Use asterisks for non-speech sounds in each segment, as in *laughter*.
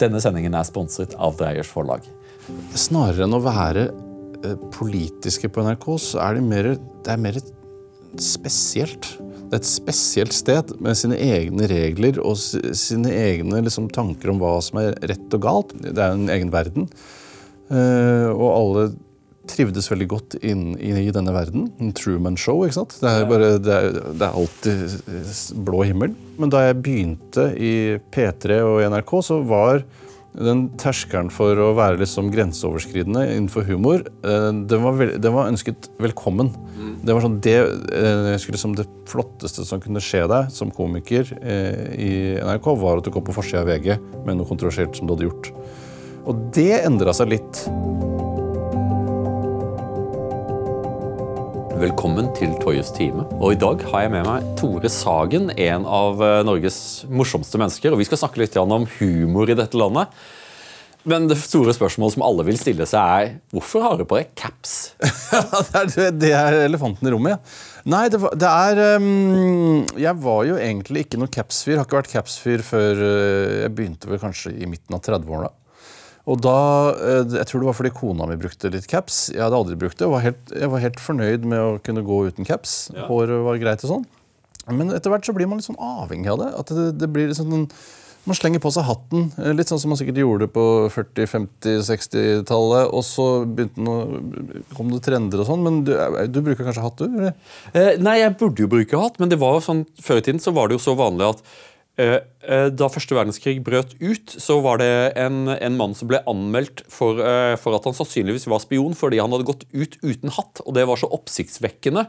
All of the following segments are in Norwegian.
Denne sendingen er sponset av Dreyers forlag. Snarere enn å være eh, politiske på NRK, så er det mer, det er mer spesielt. Det er et spesielt sted med sine egne regler og sine egne liksom, tanker om hva som er rett og galt. Det er en egen verden. Uh, og alle trivdes veldig godt inn i denne verden. En Truman Show. ikke sant? Det er, bare, det er, det er alltid blå himmel. Men da jeg begynte i P3 og NRK, så var den terskelen for å være liksom grenseoverskridende innenfor humor, uh, den var, den var ønsket velkommen. Det var sånn, det, eh, liksom det flotteste som kunne skje deg som komiker eh, i NRK, var at du kom på forsida av VG med noe kontroversielt som du hadde gjort. Og det endra seg litt. Velkommen til Toyes time. Og I dag har jeg med meg Tore Sagen, en av eh, Norges morsomste mennesker. og Vi skal snakke litt om humor i dette landet. Men det store spørsmålet som alle vil stille seg, er hvorfor har du på deg caps? *laughs* det, er, elefanten i rommet, ja. Nei, det, var, det er um, Jeg var jo egentlig ikke noen capsfyr. Har ikke vært capsfyr før uh, jeg begynte vel kanskje i midten av 30-åra. Og da, uh, Jeg tror det var fordi kona mi brukte litt caps. Jeg hadde aldri brukt det. Jeg var helt, jeg var helt fornøyd med å kunne gå uten caps. Ja. Håret var greit og sånn. Men etter hvert så blir man litt sånn avhengig av det. At det, det blir liksom en man slenger på seg hatten, eh, litt sånn som man sikkert gjorde på 40-, 50-, 60-tallet. Og så å, kom det trender og sånn. Men du, eh, du, bruker kanskje hatt, du? Eh, nei, jeg burde jo bruke hatt, men det var sånn, før i tiden så var det jo så vanlig at eh, eh da første verdenskrig brøt ut, så var det en, en mann som ble anmeldt for, eh, for, at han sannsynligvis var spion fordi han hadde gått ut uten hatt. Og det var så oppsiktsvekkende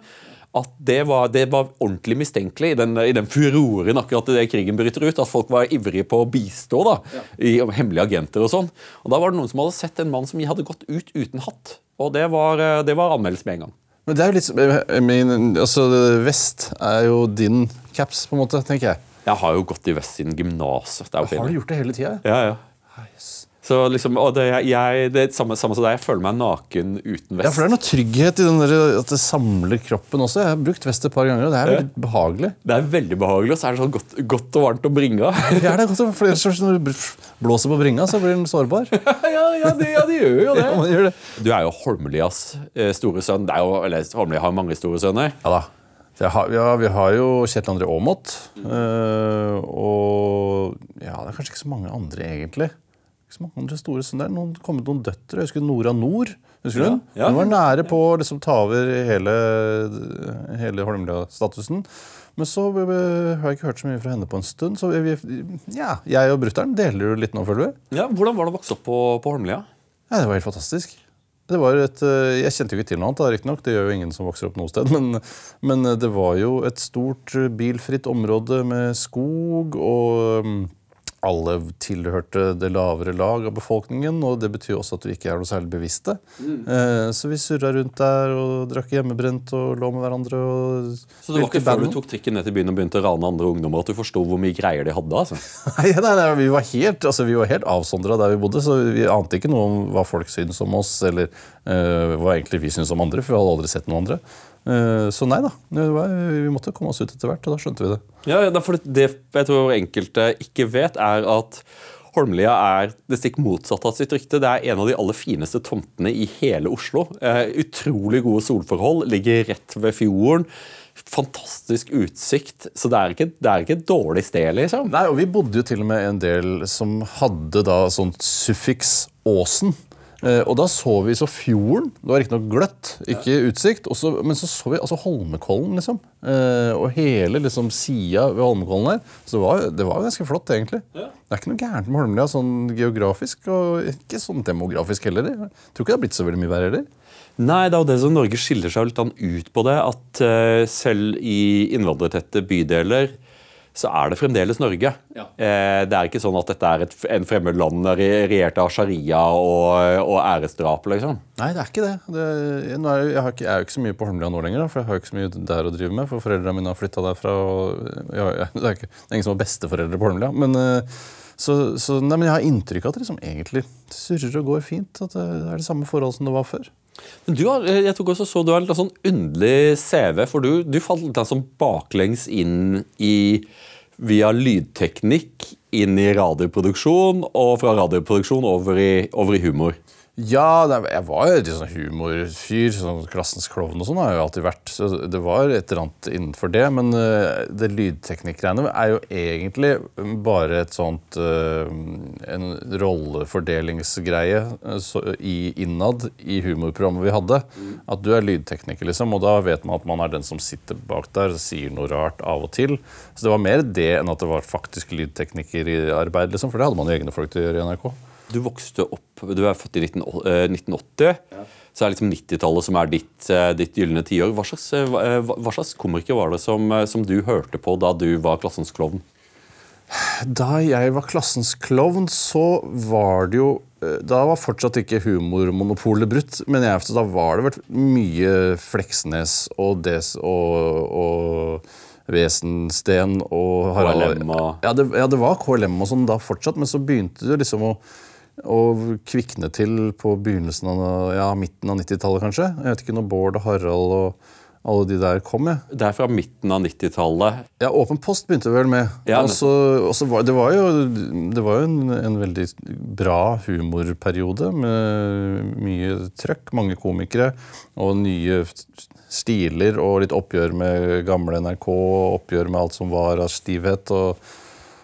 at det var, det var ordentlig mistenkelig i den, i den furoren akkurat det krigen bryter ut. At folk var ivrige på å bistå da, ja. i hemmelige agenter og sånn. Og Da var det noen som hadde sett en mann som hadde gått ut uten hatt. Og det var, eh, det var anmeldelse med en gang. Men det er jo litt eh, min, altså, Vest er jo din caps, på en måte, tenker jeg. Jeg har jo gått i vest siden gymnaset. Har du gjort det hele tida? Ja, ja. Så liksom, og det, jeg, det er samme, samme som deg, jeg føler meg naken uten vest. Ja, for Det er noe trygghet i der, at det samler kroppen også. Jeg har brukt vest et par ganger, og det er veldig behagelig. Det er veldig behagelig, og så er det sånn godt, godt og varmt å bringe av. ja, det er godt, for Når du blåser på bringa, så blir den sårbar. *laughs* ja, ja, de, ja, de gjør jo *laughs* det. ja, gjør det. Du er jo Holmelias eh, store sønn. Det jo, eller Holmlia har mange store sønner. Ja da. Har, ja, vi har jo Kjetil André Aamodt. Øh, og ja, det er kanskje ikke så mange andre, egentlig ikke så mange andre store sønner. Det er noen, kommet noen døtre. Jeg husker Nora Nord. Husker du ja, ja. Hun var nære på å liksom, ta over hele, hele Holmlia-statusen. Men så har jeg ikke hørt så mye fra henne på en stund. Så vi, ja, jeg og brutter'n deler jo litt nå, føler vi. Ja, Hvordan var det å vokse opp på, på Holmlia? Ja, det var helt fantastisk. Det var et, eh, jeg kjente jo ikke til noe annet, riktignok. Det gjør jo ingen som vokser opp noe sted. *laughs* Men, men, det var jo et stort bilfritt område med skog og mm, alle tilhørte det lavere lag av befolkningen. Og det betyr også at vi ikke er noe særlig bevisste. Mm. Eh, så vi surra rundt der og drakk hjemmebrent og lå med hverandre. så det var ikke før du tok trikken ned til byen og begynte å rane andre ungdommer at du forsto hvor mye greier de hadde? altså? *laughs* nei, nei, nei, vi var helt, altså, helt avsondra der vi bodde, så vi ante ikke noe om hva folk syntes om oss, eller eh, hva egentlig vi syntes om andre, for vi hadde aldri sett noen andre. Eh, så nei da. Vi måtte komme oss ut etter hvert, og da skjønte vi det. Ja, for Det jeg tror enkelte ikke vet, er at Holmlia er det stikk motsatte av sitt rykte. Det er en av de aller fineste tomtene i hele Oslo. Eh, utrolig gode solforhold, ligger rett ved fjorden. Fantastisk utsikt. Så det er ikke, det er ikke et dårlig sted, liksom. Nei, og Vi bodde jo til og med en del som hadde da sånt suffiks Åsen. Eh, og da så vi så fjorden. Det var riktignok gløtt, ikke utsikt. Også, men så så vi altså Holmenkollen, liksom. Eh, og hele liksom, sida ved Holmenkollen her. Så det var, det var ganske flott, egentlig. Ja. Det er ikke noe gærent med Holmlia sånn geografisk, og ikke sånn demografisk heller. Jeg tror ikke det har blitt så veldig mye verre heller. Nei, det er jo det som Norge skiller seg litt ut på det. At uh, selv i innvandrertette bydeler så er det fremdeles Norge. Ja. Eh, det er ikke sånn at dette er et, en fremmed land regjert av sharia og, og, æresdrap. liksom. Nei, det er ikke det. det er, jeg, jeg, ikke, jeg, er jo ikke så mye på Holmlia nå lenger, for jeg har jo ikke så mye der å drive med. For foreldrene mine har flytta derfra. Og, ja, *laughs* det, er ikke, det, er ingen som har besteforeldre på Holmlia. Men, eh, så, så, nei, men jeg har inntrykk av at det liksom egentlig surrer og går fint. At det er det samme forhold som det var før. Men du har, jeg tok også så du har en sånn underlig CV, for du, du falt litt sånn baklengs inn i via lydteknikk inn i radioproduksjon, og fra radioproduksjon over i, over i humor. Ja, jeg var jo litt sånn humorfyr. sånn Klassens klovn og sånn har jeg jo alltid vært. Så det var et eller annet innenfor det. Men uh, det lydteknikkgreiene er jo egentlig bare et sånt uh, En rollefordelingsgreie uh, i, innad i humorprogrammet vi hadde. Mm. At du er lydtekniker, liksom, og da vet man at man er den som sitter bak der og sier noe rart av og til. Så det var mer det enn at det var faktisk lydteknikerarbeid, liksom, for det hadde man jo egne folk til å gjøre i NRK. Du vokste opp, du er født i 19, 1980. Eh, ja. Så er liksom 90-tallet som er ditt, eh, ditt gylne tiår. Hva, slags, eh, hva slags komiker var det som, som, du hørte på da du var klassens klovn? Da jeg var klassens klovn, så var det jo Da var fortsatt ikke humormonopolet brutt. Men jeg, da var det vært mye Fleksnes og Des og, og Wesensten og Harald KLM ja det, ja, det var KLM og sånn da fortsatt, men så begynte det liksom å og kvikne til på begynnelsen av, ja, midten av 90-tallet, kanskje. Jeg vet ikke når Bård og Harald og alle de der kom. jeg. Det er fra midten av 90-tallet. Ja, Åpen post begynte vel med. Ja, Også, var, det var jo, det var jo en, en, veldig bra humorperiode med mye trøkk, mange komikere og nye stiler og litt oppgjør med gamle NRK, oppgjør med alt som var av stivhet. og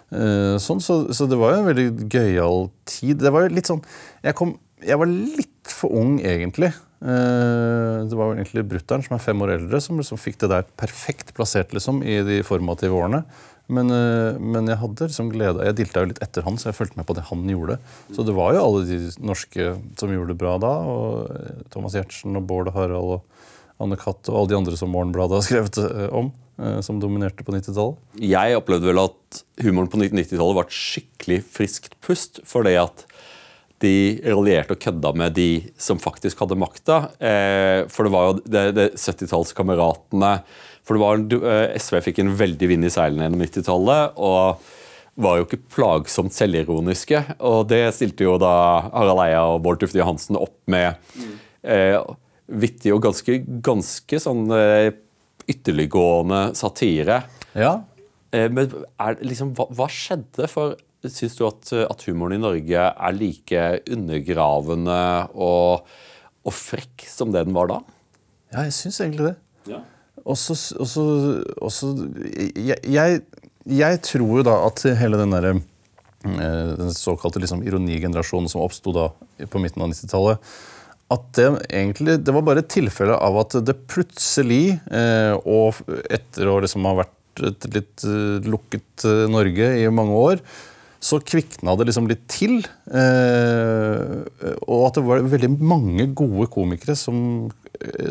sånn, så, så, det var jo en veldig gøyal tid. Det var jo litt sånn Jeg, kom, jeg var litt for ung, egentlig. Eh, det var jo egentlig brutter'n, som er fem år eldre, som liksom fikk det der perfekt plassert liksom, i de formative årene. Men, eh, men jeg hadde liksom glede Jeg dilta jo litt etter han, så jeg fulgte med på det han gjorde. Så det var jo alle de norske som gjorde det bra da. og Thomas Giertsen og Bård og Harald og Anne Katt og alle de andre som Morgenbladet har skrevet om. Eh, som dominerte på 90-tallet? Jeg opplevde vel at humoren på 90-tallet var et skikkelig friskt pust. Fordi at de raljerte og kødda med de som faktisk hadde makta. Eh, for det var jo det, det 70-tallskameratene For det var, eh, SV fikk en veldig vind i seilene gjennom 90-tallet. og var jo ikke plagsomt selvironiske. Og det stilte jo da Harald Eia og Bård Tufte Johansen opp med. Mm. Eh, vittig og ganske, ganske sånn eh, ytterliggående satire. Ja. Eh, men er, liksom, hva, hva, skjedde? For Syns du at, at, humoren i Norge er like undergravende og, og, frekk som det den var da? Ja, jeg syns egentlig det. Ja. Også, også, også jeg, jeg, jeg, tror jo da at hele den derre eh, den såkalte liksom, ironigenerasjonen som oppsto på midten av 90-tallet, at det egentlig det var bare et tilfelle av at det plutselig, eh, og etter å liksom ha vært et litt eh, lukket eh, Norge i mange år, så kvikna det liksom litt til. og at det var veldig mange gode komikere som,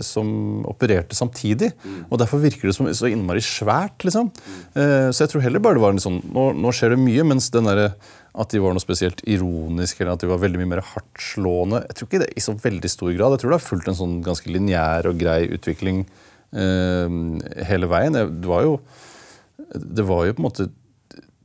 som opererte samtidig. Mm. Og derfor virker det som så innmari svært. liksom. Så jeg tror heller bare det var en sånn Nå, nå skjer det mye, mens den derre at de var noe spesielt ironiske eller at de var veldig mye mer hardtslående. Jeg tror ikke det i så veldig stor grad. Jeg tror det har fulgt en sånn ganske lineær og grei utvikling eh, hele veien. Det var, jo, det var jo på en måte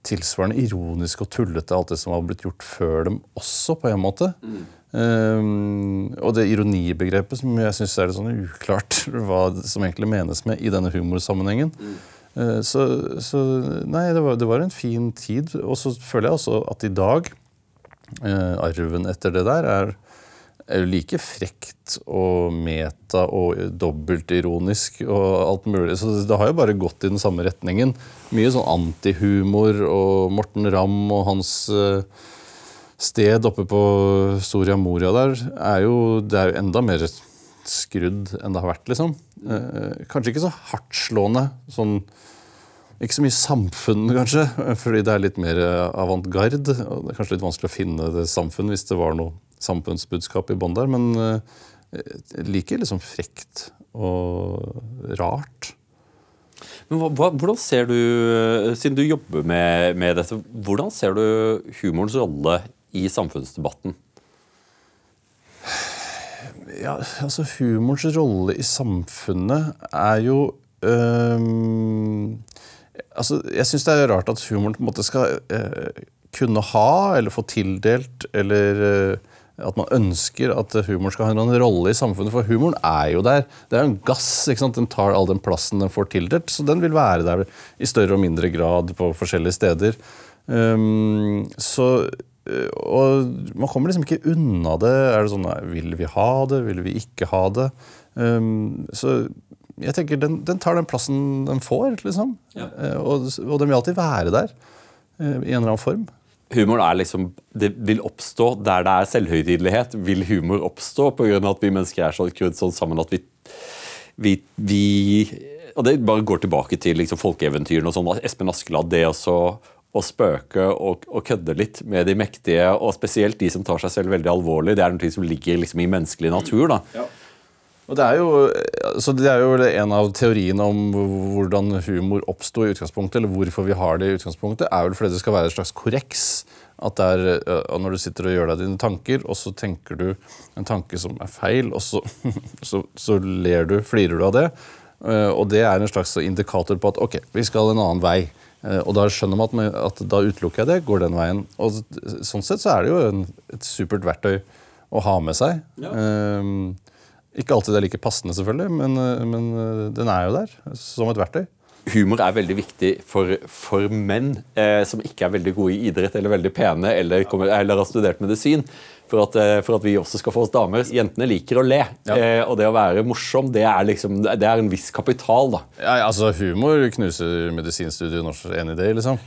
tilsvarende ironisk og tullete alt det som var blitt gjort før dem også, på en måte. Mm. Um, og det ironibegrepet som jeg syns er litt sånn uklart *laughs* hva som egentlig menes med i denne humorsammenhengen. Mm. Eh, så, så nei, det var, det var, en fin tid. Og så føler jeg også at i dag, eh, arven etter det der, er, er like frekt og meta og dobbeltironisk og alt mulig. Så det har jo bare gått i den samme retningen. Mye sånn antihumor og Morten Ramm og hans eh, sted oppe på Soria Moria der er jo, det er jo enda mer skrudd enn det har vært, liksom. Eh, kanskje ikke så hardtslående. Sånn, ikke så mye samfunn, kanskje, fordi det er litt mer avantgarde. Det er kanskje litt vanskelig å finne det samfunn hvis det var noe samfunnsbudskap i bånn der. Men eh, like liksom frekt og rart. Men hvordan ser du, Siden du jobber med, med dette, hvordan ser du humorens rolle i samfunnsdebatten? Ja, altså Humorens rolle i samfunnet er jo øh, altså Jeg syns det er rart at humoren på en måte skal øh, kunne ha, eller få tildelt, eller øh, at man ønsker at humoren skal ha en rolle i samfunnet. For humoren er jo der. Det er jo en gass. ikke sant? Den tar all den plassen den får tildelt. Så den vil være der i større og mindre grad på forskjellige steder. Um, så og man kommer liksom ikke unna det. Er det sånn, Vil vi ha det? Vil vi ikke ha det? Um, så jeg tenker den, den, tar den plassen den får, liksom. Ja. Uh, og, og, den vil alltid være der. Uh, I en eller annen form humoren er liksom Det vil oppstå der det er selvhøytidelighet. Vil humor oppstå pga. at vi mennesker er så skrudd sånn sammen at vi, vi, vi, Og det bare går tilbake til liksom folkeeventyrene og sånn. Espen Askeladd, det også å spøke og, og, kødde litt med de mektige, og spesielt de som tar seg selv veldig alvorlig, det er noe som ligger liksom i menneskelig natur. da. Ja. Og det er, jo, altså det er jo en av teoriene om hvordan humor oppsto i utgangspunktet, eller hvorfor vi har det i utgangspunktet, er vel fordi det skal være et slags korreks. At det er, Når du sitter og gjør deg dine tanker, og så tenker du en tanke som er feil, og så, *laughs* så, så ler du, flirer du av det. Og det er en slags indikator på at ok, vi skal en annen vei. Og da skjønner man at, at da utelukker jeg det, går den veien. Og Sånn sett så er det jo en, et supert verktøy å ha med seg. Ja. Um, ikke alltid det er like passende, selvfølgelig, men, eh, men, eh, den er jo der som et verktøy. Humor er veldig viktig for, for menn eh, som ikke er veldig gode i idrett eller veldig pene eller, eller har studert medisin. For at, eh, for at, vi også skal få oss damer. Jentene liker å le. Ja. Eh, og det å være morsom, det er, liksom, det er en viss kapital. da. Ja, altså Humor knuser medisinstudiet når enig i det, liksom.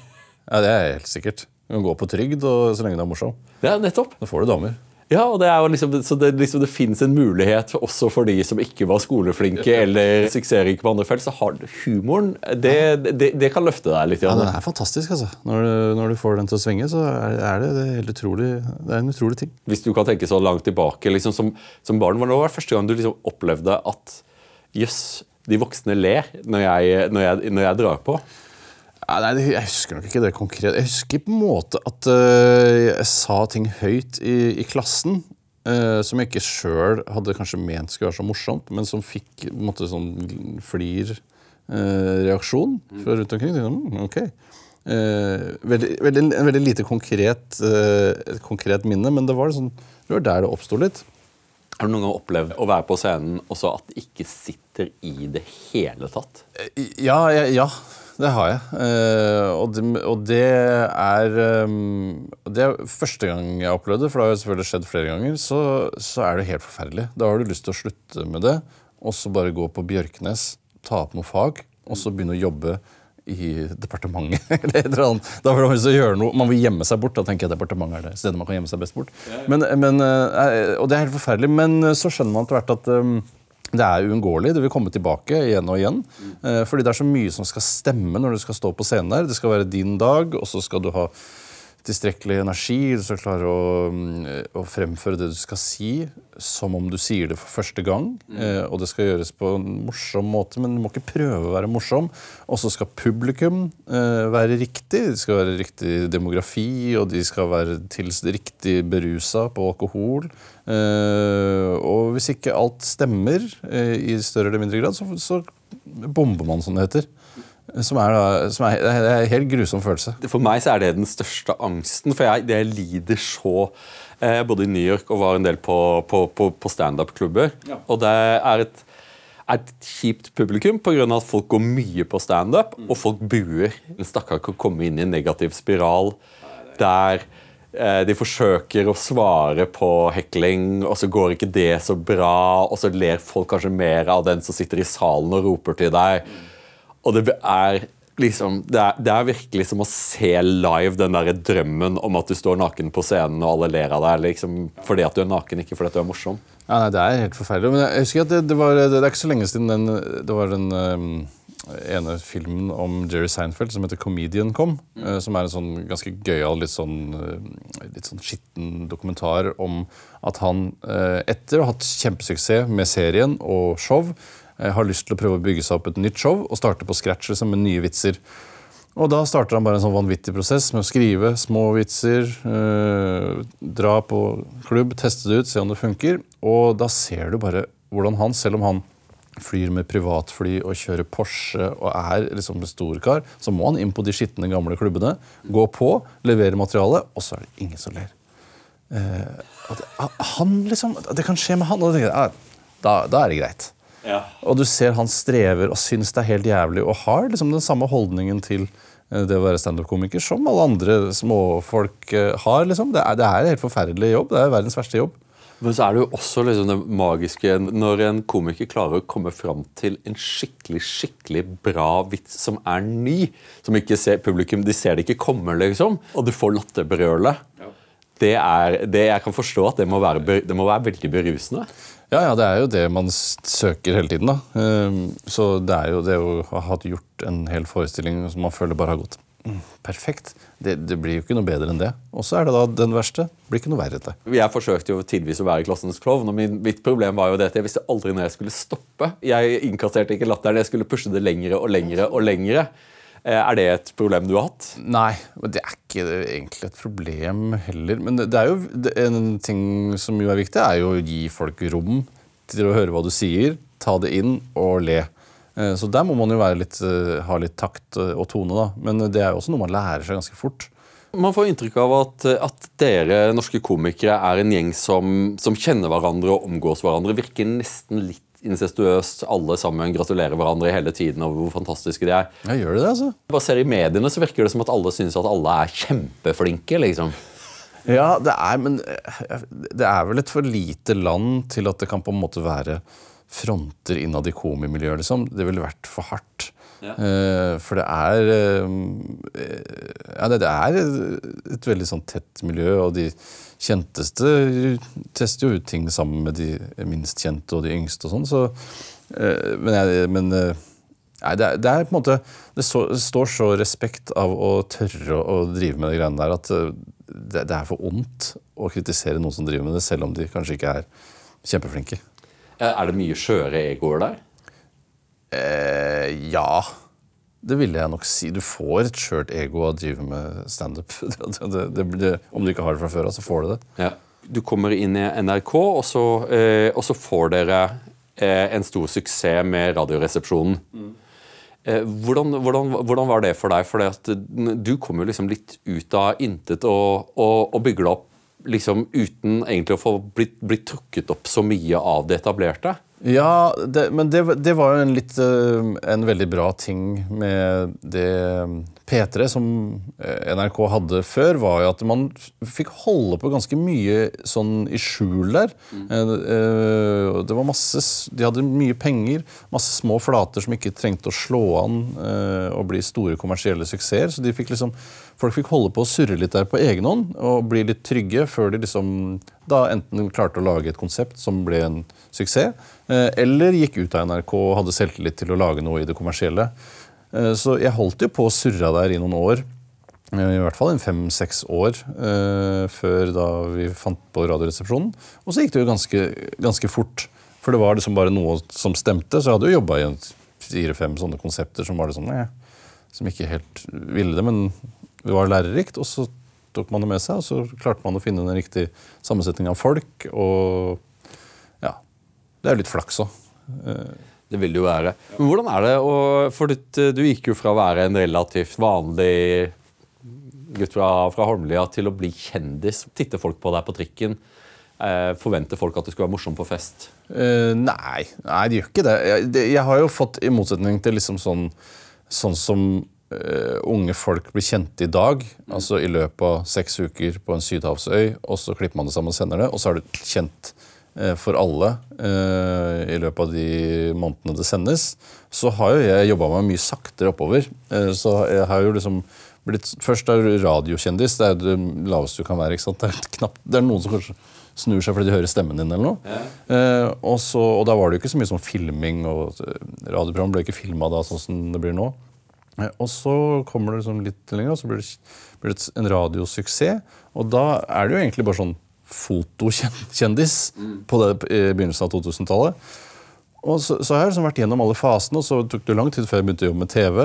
Ja, Det er helt sikkert. Du kan gå på trygd og, så lenge du er morsom. Ja, nettopp. Da får du damer. Ja, og det er jo liksom, så det, liksom, det finnes en mulighet også for de som ikke var skoleflinke eller suksessrike på andre felt. Så har humoren det, det, det, kan løfte deg litt. Ja, Den er fantastisk. altså. Når du, når du, får den til å svinge, så er det, det, helt utrolig, det er en utrolig ting. Hvis du kan tenke så langt tilbake liksom, som, som barn, var det første gang du liksom opplevde at jøss, de voksne ler når jeg, når jeg, når jeg drar på? Ja, nei, Jeg husker nok ikke det konkret. Jeg husker på en måte at uh, jeg sa ting høyt i, i klassen uh, som jeg ikke sjøl hadde kanskje ment skulle være så morsomt, men som fikk på en måte sånn flir-reaksjon uh, fra rundt omkring. Mm, ok. Veldig, veldig, en veldig lite konkret, konkret, minne, men det var, sånn, det var der det oppsto litt. Har du noen gang opplevd å være på scenen og så at det ikke sitter i det hele tatt? Ja, ja, ja det har jeg. Uh, og, det, og, det, er um, Det er første gang jeg har opplevd det, for det har jo selvfølgelig skjedd flere ganger. Så, så, er det helt forferdelig. Da har du lyst til å slutte med det, og så bare gå på Bjørknes, ta opp noe fag, og så begynne å jobbe i departementet. *laughs* eller et eller annet. Da vil man, gjøre noe. man vil gjemme seg bort. Da tenker jeg departementet er det stedet man kan gjemme seg best bort. Men, men, uh, og det er helt forferdelig. Men så skjønner man etter hvert at um, det er uunngåelig. Det vil komme tilbake igjen og igjen. Eh, fordi det er så mye som skal stemme når du skal stå på scenen der. Det skal være din dag, og så skal du ha tilstrekkelig energi. Du skal klare å, mm, å, fremføre det du skal si, som om du sier det for første gang. Mm. Eh, og det skal gjøres på en morsom måte, men du må ikke prøve å være morsom. Og så skal publikum eh, være riktig. Det skal være riktig demografi, og de skal være til riktig berusa på alkohol. Eh, og hvis ikke alt stemmer eh, i større eller mindre grad, så, så bomber man, som det heter. Som er, som er, det er en helt grusom følelse. For meg så er det den største angsten. For jeg, jeg lider så Jeg Både i New York og var en del på, på, på, på standup-klubber. Ja. Og det er et, et kjipt publikum pga. at folk går mye på standup, mm. og folk buer. En stakkar kan komme inn i en negativ spiral der eh, de forsøker å svare på hekling, og så går ikke det så bra, og så ler folk kanskje mer av den som sitter i salen og roper til deg. Mm. Og det er liksom det er, det er, virkelig som å se live den der drømmen om at du står naken på scenen og alle ler av deg liksom, fordi at du er naken, ikke fordi at du er morsom. Ja, nei, Det er helt forferdelig. Men jeg husker at det, det, var, det er ikke så lenge siden den, det var den um, ene filmen om Jerry Seinfeld som heter 'Comedian' kom. Mm. Uh, som er en sånn ganske gøyal, litt sånn, uh, litt sånn skitten dokumentar om at han, uh, etter å ha hatt kjempesuksess med serien og show, har lyst til å prøve å bygge seg opp et nytt show og starte på scratch liksom, med nye vitser. Og da starter han bare en sånn vanvittig prosess med å skrive små vitser, øh, dra på klubb, teste det ut, se om det funker. Og da ser du bare hvordan han, selv om han flyr med privatfly og kjører Porsche og er liksom en stor kar, så må han inn på de skitne, gamle klubbene, gå på, levere materiale, og så er det ingen som ler. eh, at han liksom, Det kan skje med han. Og da, da, da er det greit. Og du ser han strever og syns det er helt jævlig, og har liksom den samme holdningen til eh, det å være standup-komiker som alle andre småfolk eh, har. liksom. Det er, det er en helt forferdelig jobb. Det er verdens verste jobb. Men så er det jo også liksom det magiske når en komiker klarer å komme fram til en skikkelig skikkelig bra vits som er ny. Som ikke ser publikum, De ser det ikke komme, liksom. Og du får latterbrølet. Det, er, det jeg kan forstå at det må være, det må være veldig berusende. Ja, ja, det er jo det man søker hele tiden. da. Ehm, Så det er jo det å ha gjort en hel forestilling som man føler bare har gått mm, perfekt. Det, det blir jo ikke noe bedre enn det. Og så er det da den verste. Det Blir ikke noe verre enn det. Jeg forsøkte jo tidvis å være klassens klovn, og mitt problem var jo det at jeg visste aldri når jeg skulle stoppe. Jeg innkasserte ikke latteren, jeg skulle pushe det lengre og lengre og lengre. Eh, Er det et problem du har hatt? Nei, men det er ikke egentlig et problem heller. Men det det er jo det- en ting som jo er viktig, er jo å gi folk rom til å høre hva du sier, ta det inn og le. Eh, Så der må man jo være litt, eh, ha litt takt og tone, da. Men det er jo også noe man lærer seg ganske fort. Man får inntrykk av at, at dere norske komikere er en gjeng som, som kjenner hverandre og omgås hverandre. Virker nesten litt incestuøst. Alle sammen gratulerer hverandre hele tiden over hvor fantastiske de er. Ja, gjør det det, altså? Bare ser I mediene så virker det som at alle syns at alle er kjempeflinke. liksom. Ja, det er, men eh, det er vel et for lite land til at det kan på en måte være fronter innad i komimiljøet, liksom. Det ville vært for hardt. Eh, for det er eh, Ja, det, er et veldig sånn tett miljø, og de kjenteste tester jo ut ting sammen med de minst kjente og de yngste og sånn, så eh, Men, jeg, men Nei, det er, det er på en måte Det så, står så respekt av å tørre å, å drive med de greiene der at det, det er for ondt å kritisere noen som driver med det, selv om de kanskje ikke er kjempeflinke. Er det mye skjøre egoer der? Eh, ja. Det ville jeg nok si. Du får et skjørt ego av å drive med standup. *laughs* Om du ikke har det fra før av, så får du det. Ja. Du kommer inn i NRK, og så, eh, og så får dere eh, en stor suksess med Radioresepsjonen. Eh, hvordan, hvordan, hvordan var det for deg? For du kom jo liksom litt ut av intet og, og, og bygger det opp liksom uten egentlig å få blitt, blitt trukket opp så mye av det etablerte. Ja, det, men det, det var jo en, litt, eh, en veldig bra ting med det P3 som eh, NRK hadde før, var jo at man fikk holde på ganske mye sånn i skjul der. Eh, eh, Det var masse, De hadde mye penger, masse små flater som ikke trengte å slå an eh, og bli store kommersielle suksesser. Så de fikk liksom, folk fikk holde på å surre litt der på egen hånd og bli litt trygge før de liksom da enten klarte å lage et konsept som ble en suksess, eh, eller gikk ut av NRK og hadde selvtillit til å lage noe i det kommersielle. Eh, Så jeg holdt jo på å surre der i noen år. eh, I hvert fall en fem-seks år før da vi fant på Radioresepsjonen. Og så gikk det jo ganske, ganske fort. For det var liksom bare noe som stemte. Så jeg hadde jo jobba i fire-fem sånne konsepter som var sånn, nei, som ikke helt ville det, men det var lærerikt. Og så tok man det med seg, og så klarte man å finne den riktige sammensetningen av folk. Og ja, det er jo litt flaks òg. Det vil det jo være. Men hvordan er det å For du, du gikk jo fra å være en relativt vanlig gutt fra, fra Holmlia til å bli kjendis. Titter folk på deg på trikken? Eh, forventer folk at du skal være morsom på fest? Uh, nei, nei, de gjør ikke det. Jeg, det. jeg har jo fått, i motsetning til liksom sånn, sånn som eh, unge folk blir kjente i dag, altså i løpet av seks uker på en sydhavsøy, og så klipper man det sammen og sender det, og så er du kjent eh, for alle eh, i løpet av de månedene det sendes, så har jo jeg jobba meg mye saktere oppover. Eh, så jeg har jo liksom blitt Først er du radiokjendis, det er det laveste du kan være. ikke sant? Det er, knapt, det er noen som kanskje snur seg fordi de hører stemmen din. eller noe. Eh, og, så, og da var det jo ikke så mye sånn filming, og eh, radioprogram ble ikke filma da sånn som det blir nå. Eh, og så kommer det liksom litt lenger, og så blir det, blir det en radiosuksess. Og da er det jo egentlig bare sånn fotokjendis på det, i begynnelsen av 2000-tallet. Og så, så har jeg liksom vært gjennom alle fasene, og så tok det lang tid før jeg begynte å jobbe med TV.